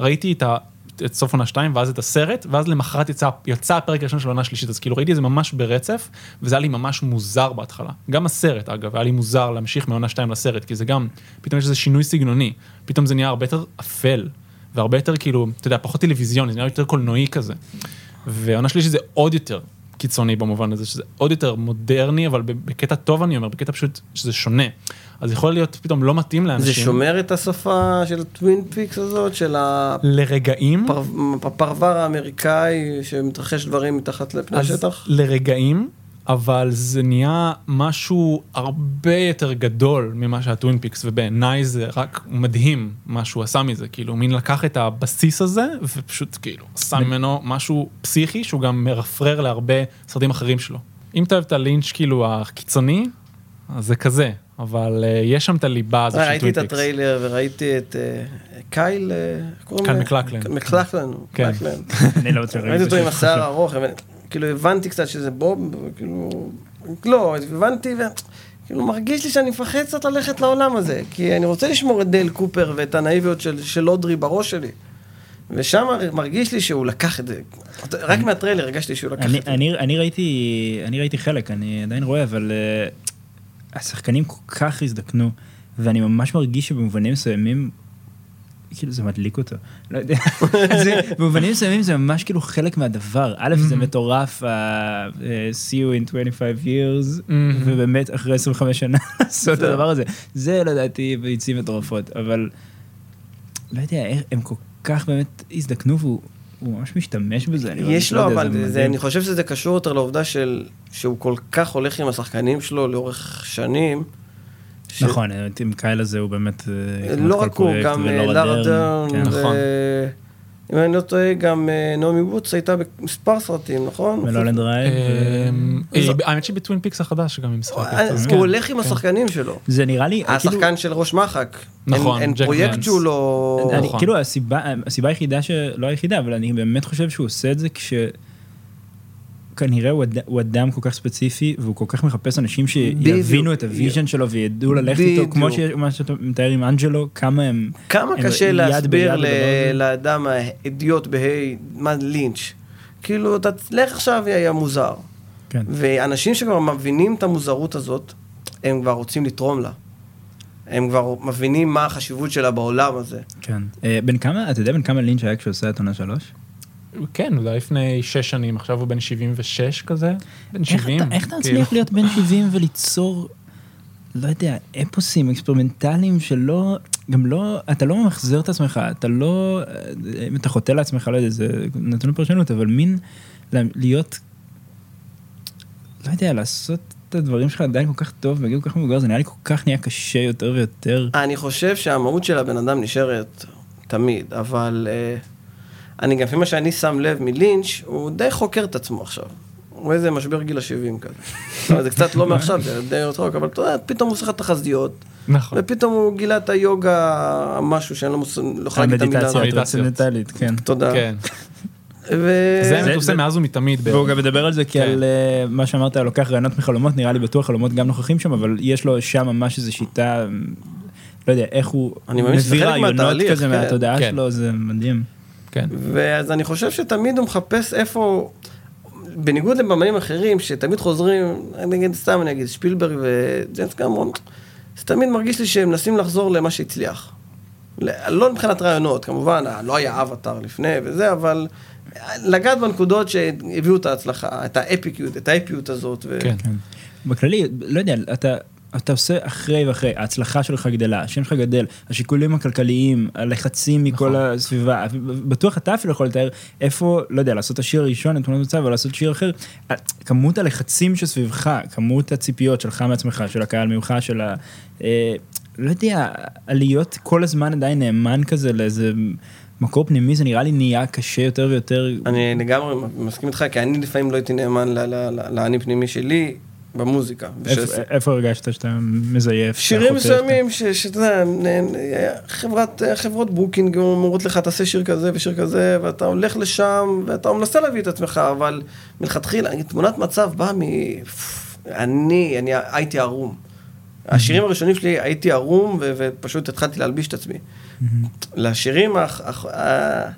ראיתי את, ה, את סוף עונה 2 ואז את הסרט, ואז למחרת יצא, יצא הפרק הראשון של עונה שלישית, אז כאילו ראיתי את זה ממש ברצף, וזה היה לי ממש מוזר בהתחלה. גם הסרט אגב, היה לי מוזר להמשיך מעונה 2 לסרט, כי זה גם, פתאום יש איזה שינוי סגנוני, פתאום זה נהיה הרבה יותר אפל. והרבה יותר כאילו, אתה יודע, פחות טלוויזיוני, זה נראה יותר קולנועי כזה. ועונה שלישית זה עוד יותר קיצוני במובן הזה, שזה עוד יותר מודרני, אבל בקטע טוב אני אומר, בקטע פשוט שזה שונה. אז יכול להיות פתאום לא מתאים לאנשים. זה שומר את השפה של הטווין פיקס הזאת, של לרגעים, הפר- הפרבר האמריקאי שמתרחש דברים מתחת לפני השטח? לרגעים, אבל זה נהיה משהו הרבה יותר גדול ממה שהטווין פיקס, ובעיניי זה רק מדהים מה שהוא עשה מזה, כאילו מין לקח את הבסיס הזה, ופשוט כאילו עשה ממנו משהו פסיכי, שהוא גם מרפרר להרבה סרטים אחרים שלו. אם אתה אוהב את הלינץ' כאילו הקיצוני, אז זה כזה, אבל uh, יש שם את הליבה הזאת של ראיתי טווין את פיקס. הטריילר וראיתי את אה, קייל, אה, קייל? מקלקלן. מקלקלן, כן. מקלקלן. אני לא רוצה ראיתי אותו עם השיער הארוך, כאילו הבנתי קצת שזה בוב, כאילו, לא, הבנתי, וכאילו מרגיש לי שאני מפחד קצת ללכת לעולם הזה, כי אני רוצה לשמור את דייל קופר ואת הנאיביות של, של אודרי בראש שלי. ושם מרגיש לי שהוא לקח את זה, רק מהטריילר הרגשתי שהוא לקח אני, את זה. אני, אני ראיתי, אני ראיתי חלק, אני עדיין רואה, אבל uh, השחקנים כל כך הזדקנו, ואני ממש מרגיש שבמובנים מסוימים, כאילו זה מדליק אותו, לא יודע, זה, במובנים מסוימים זה ממש כאילו חלק מהדבר, א' זה מטורף, ה- uh, see you in 25 years, מהמם. ובאמת אחרי 25 שנה לעשות את. הדבר הזה, זה לדעתי ביצים מטורפות, אבל לא יודע, איך- הם כל כך באמת הזדקנו והוא... הוא ממש משתמש בזה, אני יש לא לו, אבל זה זה. אני חושב שזה קשור יותר לעובדה של, שהוא כל כך הולך עם השחקנים שלו לאורך שנים. ש- נכון, עם קייל הזה הוא באמת... אה, כמעט לא רק הוא, גם ולורה לורה דרן, דרן, כן. ו- נכון. אם אני לא טועה, גם אה, נעמי ווטס הייתה במספר סרטים, נכון? מלולנד רייב. אמ, אה, אה, האמת שהיא בטווין פיקס החדש גם היא משחקת. אה, הוא. הולך עם כן. השחקנים שלו. זה נראה לי, כאילו, השחקן של ראש מחק. נכון, אין- אין ג'ק נאנס. שהוא לא... אני, נכון. כאילו הסיבה, היחידה. לא היחידה, אבל אני באמת חושב שהוא עושה את זה כש... כנראה הוא, אד... הוא אדם כל כך ספציפי והוא כל כך מחפש אנשים שיבינו בדיוק. את ה vision שלו וידעו ללכת איתו כמו ש... מה שאתה מתאר עם אנג'לו כמה הם כמה הם קשה להסביר ל-. לאדם האידיוט בה"א, מה לינץ'. כאילו, אתה לך עכשיו היה מוזר. כן. ואנשים שכבר מבינים את המוזרות הזאת, הם כבר רוצים לתרום לה. הם כבר מבינים מה החשיבות שלה בעולם הזה. כן. אה, בן כמה אתה יודע בן כמה לינץ' היה כשהוא עושה את עונה שלוש? כן, הוא היה לפני שש שנים, עכשיו הוא בן 76 כזה, בן 70. איך אתה מצליח להיות בן 70 וליצור, לא יודע, אפוסים אקספרימנטליים שלא, גם לא, אתה לא ממחזר את עצמך, אתה לא, אם אתה חוטא לעצמך, לא יודע, זה נתון לפרשנות, אבל מין להיות, לא יודע, לעשות את הדברים שלך עדיין כל כך טוב בגיל כל כך מבוגר, זה נראה לי כל כך נהיה קשה יותר ויותר. אני חושב שהמהות של הבן אדם נשארת תמיד, אבל uh, אני גם לפי מה שאני שם לב מלינץ', הוא די חוקר את עצמו עכשיו. הוא איזה משבר גיל ה-70 כזה. זה קצת לא מעכשיו, זה די רחוק, אבל אתה יודע, פתאום הוא עושה תחזיות. נכון. ופתאום הוא גילה את היוגה, משהו שאני לא יכול להגיד את המילה הזאת. המדיטציה כן. תודה. כן. ו... זה האמת עושה מאז ומתמיד. והוא גם מדבר על זה כי כן. על אה, מה שאמרת, לוקח רעיונות מחלומות, נראה לי בטוח חלומות גם נוכחים שם, אבל יש לו שם ממש איזו שיטה, לא יודע, איך הוא אני מאמין שזה מביא רעיונות כזה כן. מהתודעה. שלו, זה מדהים. כן. ואז אני חושב שתמיד הוא מחפש איפה, בניגוד לבמאים אחרים, שתמיד חוזרים, אני אגיד, סתם אני אגיד, שפילברג וג'יימס קמרון, זה תמיד מרגיש לי שהם מנסים לחזור למה שהצליח. לא מבחינת רעיונות, כמובן, לא היה אבטאר לפני וזה, אבל לגעת בנקודות שהביאו את ההצלחה, את האפיקיות, את האפיות הזאת. ו... כן. בכללי, לא יודע, אתה... אתה עושה אחרי ואחרי, ההצלחה שלך גדלה, השם שלך גדל, השיקולים הכלכליים, הלחצים מכל נכון. הסביבה, בטוח אתה אפילו יכול לתאר איפה, לא יודע, לעשות את השיר הראשון, את תמונת מצב, או לעשות שיר אחר, כמות הלחצים שסביבך, כמות הציפיות שלך מעצמך, של הקהל ממך, של ה... אה, לא יודע, להיות כל הזמן עדיין נאמן כזה לאיזה מקור פנימי, זה נראה לי נהיה קשה יותר ויותר. אני לגמרי מסכים איתך, כי אני לפעמים לא הייתי נאמן לאני פנימי שלי במוזיקה. איפה- הרגשת שאתה מזייף? שירים מסוימים, שאתה יודע, חברות booking אומרות לך, תעשה שיר כזה ושיר כזה, ואתה הולך לשם, ואתה מנסה להביא את עצמך, אבל מלכתחילה, תמונת מצב באה מ... אני, אני הייתי ערום. השירים הראשונים שלי, הייתי ערום, ופשוט התחלתי להלביש את עצמי. לשירים האח- האח- ה-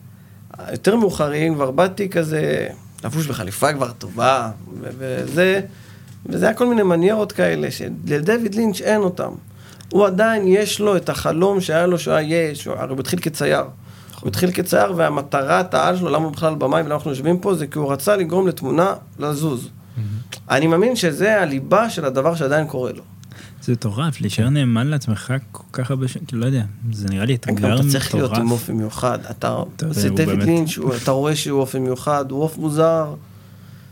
היותר מאוחרים, כבר באתי כזה, לבוש בחליפה כבר טובה, וזה, וזה היה כל מיני מניירות כאלה, שלדויד לינץ' אין אותם. הוא עדיין, יש לו את החלום שהיה לו, שהוא היה, שהוא הרי הוא התחיל כצייר. הוא התחיל כצייר, והמטרת העל שלו, למה הוא בכלל במאי ולמה אנחנו יושבים פה, זה כי הוא רצה לגרום לתמונה לזוז. אני מאמין שזה הליבה של הדבר שעדיין קורה לו. זה מטורף, להישאר נאמן לעצמך כל כך הרבה שנים, כאילו, לא יודע, זה נראה לי אתגר מטורף. אתה צריך להיות עם אופי מיוחד. אתה, זה דויד לינץ', אתה רואה שהוא אופי מיוחד, הוא עוף מוזר.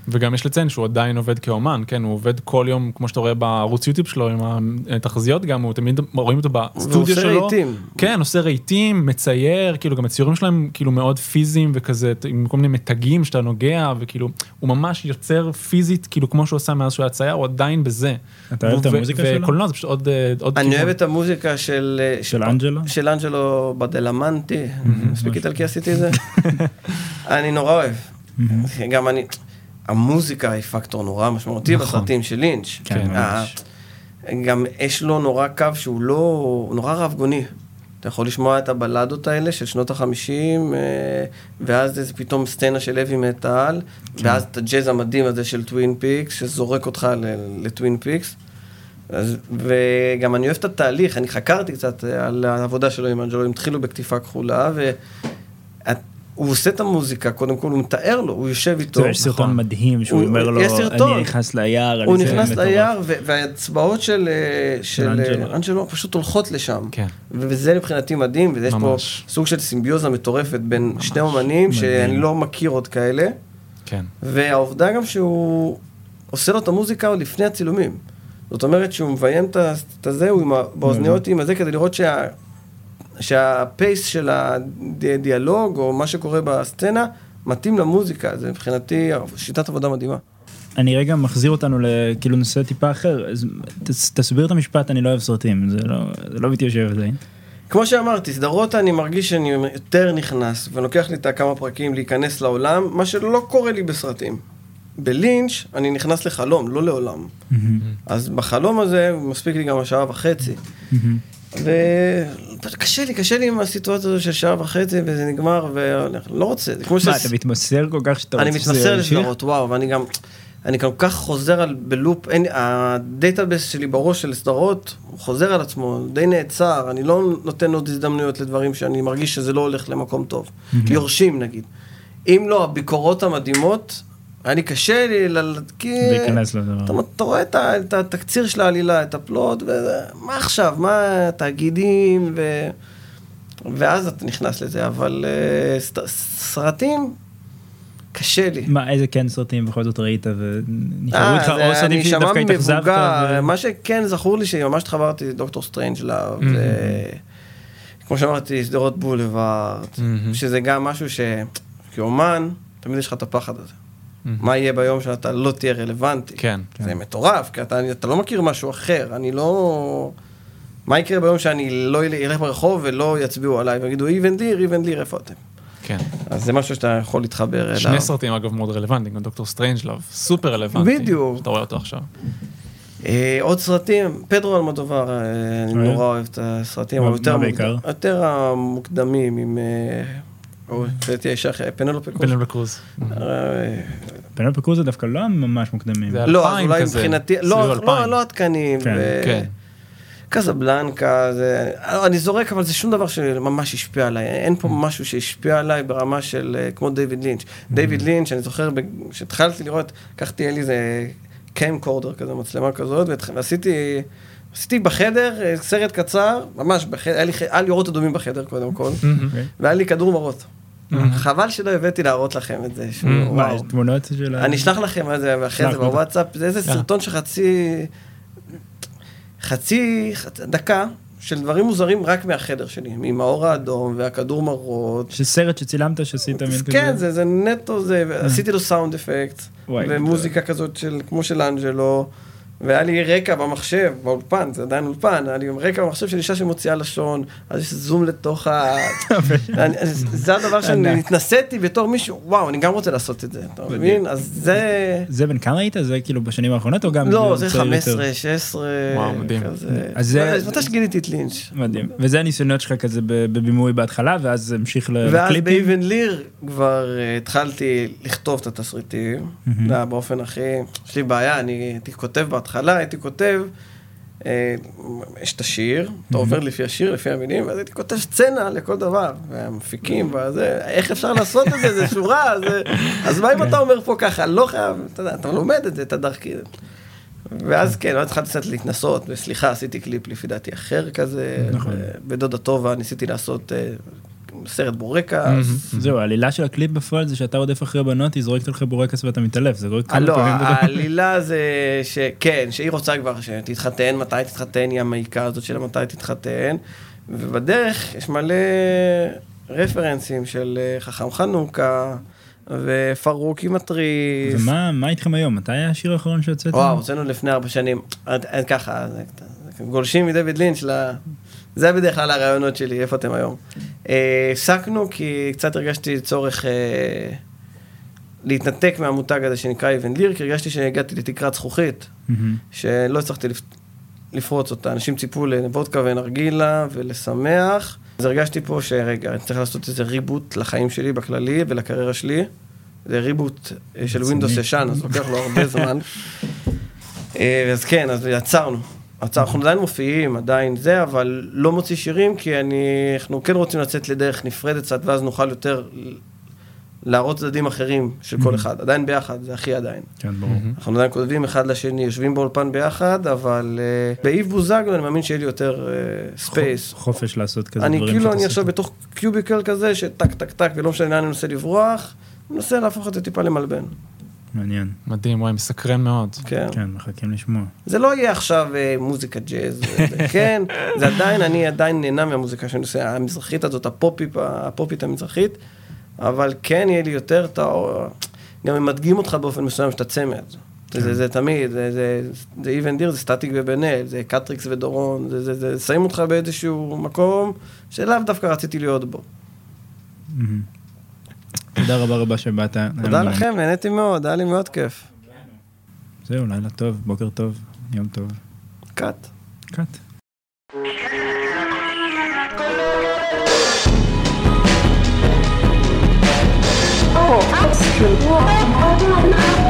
וגם יש לציין שהוא עדיין עובד כאומן, כן, הוא עובד כל יום, כמו שאתה רואה בערוץ יוטיוב שלו, עם התחזיות גם, הוא תמיד רואים אותו בסטודיו ועושה שלו. רהיטים. כן, עושה רהיטים, מצייר, כאילו גם הציורים שלהם כאילו מאוד פיזיים וכזה, עם כל מיני מתגים שאתה נוגע, וכאילו, הוא ממש יוצר פיזית, כאילו כמו שהוא עשה מאז שהוא היה צייר, הוא עדיין בזה. אתה אוהב את המוזיקה שלו? וקולנוע זה פשוט עוד אה, עוד אני כיוון. אוהב את המוזיקה של... של אנג'לו? של אנג'לו בדלמנטי, מספיק איטלקי עשיתי את זה. אני נורא אוהב. גם אני... המוזיקה היא פקטור נורא משמעותי נכון. בסרטים של לינץ'. כן, ה- ממש. גם יש לו נורא קו שהוא לא... הוא נורא רב גוני. אתה יכול לשמוע את הבלדות האלה של שנות החמישים, ואז איזה פתאום סצנה של heavy metal, ואז את הג'אז המדהים הזה של טווין פיקס, שזורק אותך לטווין פיקס. אז, וגם אני אוהב את התהליך, אני חקרתי קצת על העבודה שלו עם אנג'לו, הם התחילו בקטיפה כחולה, והוא עושה את המוזיקה, קודם כל הוא מתאר לו, הוא יושב איתו. יש סרטון נכון. מדהים שהוא הוא- אומר לו, יש סרטון. אני נכנס ליער, הוא נכנס מטורף." ליער, והאצבעות של, אה, של אנג'לו. אה, אנג'לו פשוט הולכות לשם. כן. וזה מבחינתי מדהים, ויש פה. סוג של סימביוזה מטורפת בין שני אומנים, שאני לא מכיר עוד כאלה, כן. והעובדה גם שהוא עושה לו את המוזיקה עוד לפני הצילומים. זאת אומרת שהוא מביים את הזה, הוא באוזניות עם הזה, כדי לראות שה... שהפייס של הדיאלוג, או מה שקורה בסצנה, מתאים למוזיקה. זה מבחינתי שיטת עבודה מדהימה. אני רגע מחזיר אותנו לכאילו נושא טיפה אחר, אז תס- תסביר את המשפט, אני לא אוהב סרטים, זה לא- זה לא מתיישב עדיין. כמו שאמרתי, סדרות אני מרגיש שאני יותר נכנס, ולוקח לי את הכמה פרקים להיכנס לעולם, מה שלא קורה לי בסרטים. בלינץ' אני נכנס לחלום, לא לעולם. אז בחלום הזה מספיק לי גם השעה וחצי. וקשה לי, קשה לי עם הסיטואציה הזו של שעה וחצי וזה נגמר והולך, לא רוצה, זה כמו ש... מה, אתה מתמסר כל כך שאתה אני רוצה שזה מתמסר ימשיך? לסדרות, וואו, ואני גם, אני כל כך חוזר על, בלופ, אין, ה database שלי בראש של סדרות, הוא חוזר על עצמו, די נעצר, אני לא נותן עוד הזדמנויות לדברים שאני מרגיש שזה לא הולך למקום טוב. יורשים נגיד. אם לא, הביקורות המדהימות, היה לי קשה לי, כי... להיכנס לדבר. אתה, אתה רואה את, את התקציר של העלילה, את ה plot, ומה עכשיו, מה תאגידים, ו... ואז אתה נכנס לזה, אבל אה, סרטים, קשה לי. מה, איזה כן סרטים בכל זאת ראית ונשארו איתך, או סרטים שדווקא התאכזבת? ו... מה שכן זכור לי שממש התחברתי לדוקטור סטרנג' לאב, כמו שאמרתי, שדרות בולווארד, שזה גם משהו שכאומן, תמיד יש לך את הפחד הזה. מה יהיה ביום שאתה לא תהיה רלוונטי. כן. זה כן. מטורף, כי אתה, אתה לא מכיר משהו אחר, אני לא... מה יקרה ביום שאני לא אלך ברחוב ולא יצביעו עליי ויגידו איב אנד ליר, איב אנד ליר, איפה אתם? כן. אז זה משהו שאתה יכול להתחבר אליו. שני סרטים אגב מאוד רלוונטיים, גם דוקטור סטרנג'לוב, סופר רלוונטי. בדיוק. אתה רואה אותו עכשיו. אה, עוד סרטים, פדרו אלמודובר, אה, אני נורא אוהב את הסרטים, אבל יותר המוקדמים עם... גברתי האישה, פנלופה קרוז. פנלופה קרוז. פנלופה קרוז זה דווקא לא ממש מוקדמים. זה אלפיים כזה. לא, אז אולי מבחינתי, לא, לא עדכנים. כן, כן. קזבלנקה, זה, אני זורק, אבל זה שום דבר שממש השפיע עליי. אין פה משהו שהשפיע עליי ברמה של, אה, כמו דיוויד לינץ'. דיוויד לינץ', אני זוכר, כשהתחלתי לראות, לקחתי, לי איזה קיים קורדר כזה, מצלמה כזאת, ועשיתי... עשיתי בחדר אה, סרט קצר, ממש בחדר, היה לי, היה לי אורות אדומים בחדר קודם כל, והיה לי כדור מרות. חבל שלא הבאתי להראות לכם את זה. מה, יש תמונות של ה... אני אשלח לכם את זה אחרי זה בוואטסאפ, זה איזה סרטון שחצי... חצי דקה של דברים מוזרים רק מהחדר שלי, עם האור האדום והכדור מרות. שסרט שצילמת שעשית מין כזה? כן, זה נטו זה, עשיתי לו סאונד אפקט, ומוזיקה כזאת של, כמו של אנג'לו. והיה לי רקע במחשב, באולפן, זה עדיין אולפן, היה לי רקע במחשב של אישה שמוציאה לשון, אז יש זום לתוך ה... זה הדבר שאני התנסיתי בתור מישהו, וואו, אני גם רוצה לעשות את זה, אתה מבין? אז זה... זה בן כמה היית? זה כאילו בשנים האחרונות או גם... לא, זה 15, 16, וואו, מדהים. אז זה... מתי שגיליתי את לינץ'. מדהים. וזה הניסיונות שלך כזה בבימוי בהתחלה, ואז המשיך לקליפים? ואז באיבן ליר כבר אה, התחלתי לכתוב את התסריטים, באופן הכי... יש לי בעיה, אני הייתי כותב בהתחלה הייתי כותב, אה, יש את השיר, אתה עובר לפי השיר, לפי המילים, ואז הייתי כותב סצנה לכל דבר, והמפיקים, וזה, איך אפשר לעשות את זה, זה שורה, זה, אז מה אם אתה אומר פה ככה, לא חייב, אתה יודע, אתה לומד את זה, את הדרכי. ואז כן, ואז התחלתי קצת להתנסות, וסליחה, עשיתי קליפ לפי דעתי אחר כזה, נכון. בדודה טובה ניסיתי לעשות אה, סרט בורקס. זהו, העלילה של הקליפ בפועל זה שאתה רודף אחרי בנות, היא זורקת לך בורקס ואתה מתעלף, זה קורה כמה לא, פעמים. לא, העלילה זה שכן, שהיא רוצה כבר שתתחתן, מתי תתחתן, היא המעיקה הזאת של מתי תתחתן, ובדרך יש מלא רפרנסים של אה, חכם חנוכה. ופרוקי מטריס. ומה איתכם היום? מתי היה השיר האחרון שהוצאתם? וואו, הוצאנו לפני ארבע שנים. ככה, גולשים מדויד לינץ' זה בדרך כלל הרעיונות שלי, איפה אתם היום. אה, הפסקנו כי קצת הרגשתי צורך אה, להתנתק מהמותג הזה שנקרא אבן ליר, כי הרגשתי שהגעתי לתקרת זכוכית, שלא הצלחתי לפרוץ אותה. אנשים ציפו לוודקה ונרגילה ולשמח. אז הרגשתי פה שרגע, אני צריך לעשות איזה ריבוט לחיים שלי בכללי ולקריירה שלי. זה ריבוט אה, של ווינדוס ישן, אז לוקח לו הרבה זמן. אז כן, אז יצרנו. אנחנו עדיין מופיעים, עדיין זה, אבל לא מוציא שירים, כי אני, אנחנו כן רוצים לצאת לדרך נפרדת קצת, ואז נוכל יותר להראות צדדים אחרים של כל אחד. עדיין ביחד, זה הכי עדיין. כן, ברור. אנחנו עדיין כותבים אחד לשני, יושבים באולפן ביחד, אבל אה, באיב בוזגלו אני מאמין שיהיה לי יותר space. אה, חופש לעשות כזה דברים. אני כאילו, אני עכשיו בתוך cubicle כזה, שטק, טק, טק, ולא משנה לאן אני מנסה לברוח, אני מנסה להפוך את זה טיפה למלבן. מעניין. מדהים, וואי, מסקרן מאוד. כן. כן, מחכים לשמוע. זה לא יהיה עכשיו אה, מוזיקה ג'אז, כן, זה עדיין, אני עדיין נהנה מהמוזיקה שאני עושה, המזרחית הזאת, הפופית, הפופית המזרחית, אבל כן יהיה לי יותר את ה... גם הם מתייגים אותך באופן מסוים שאתה צמד. כן. זה, זה תמיד, זה, זה, זה איב אנד ליר, זה סטטיק ובן אל, זה קטריקס ודורון, זה, זה, זה, שמים אותך באיזשהו מקום שלאו דווקא רציתי להיות בו. תודה רבה רבה שבאת. תודה לכם, נהניתי מאוד, היה לי מאוד כיף. זהו, לילה טוב, בוקר טוב, יום טוב. קאט. קאט. Oh, absolutely.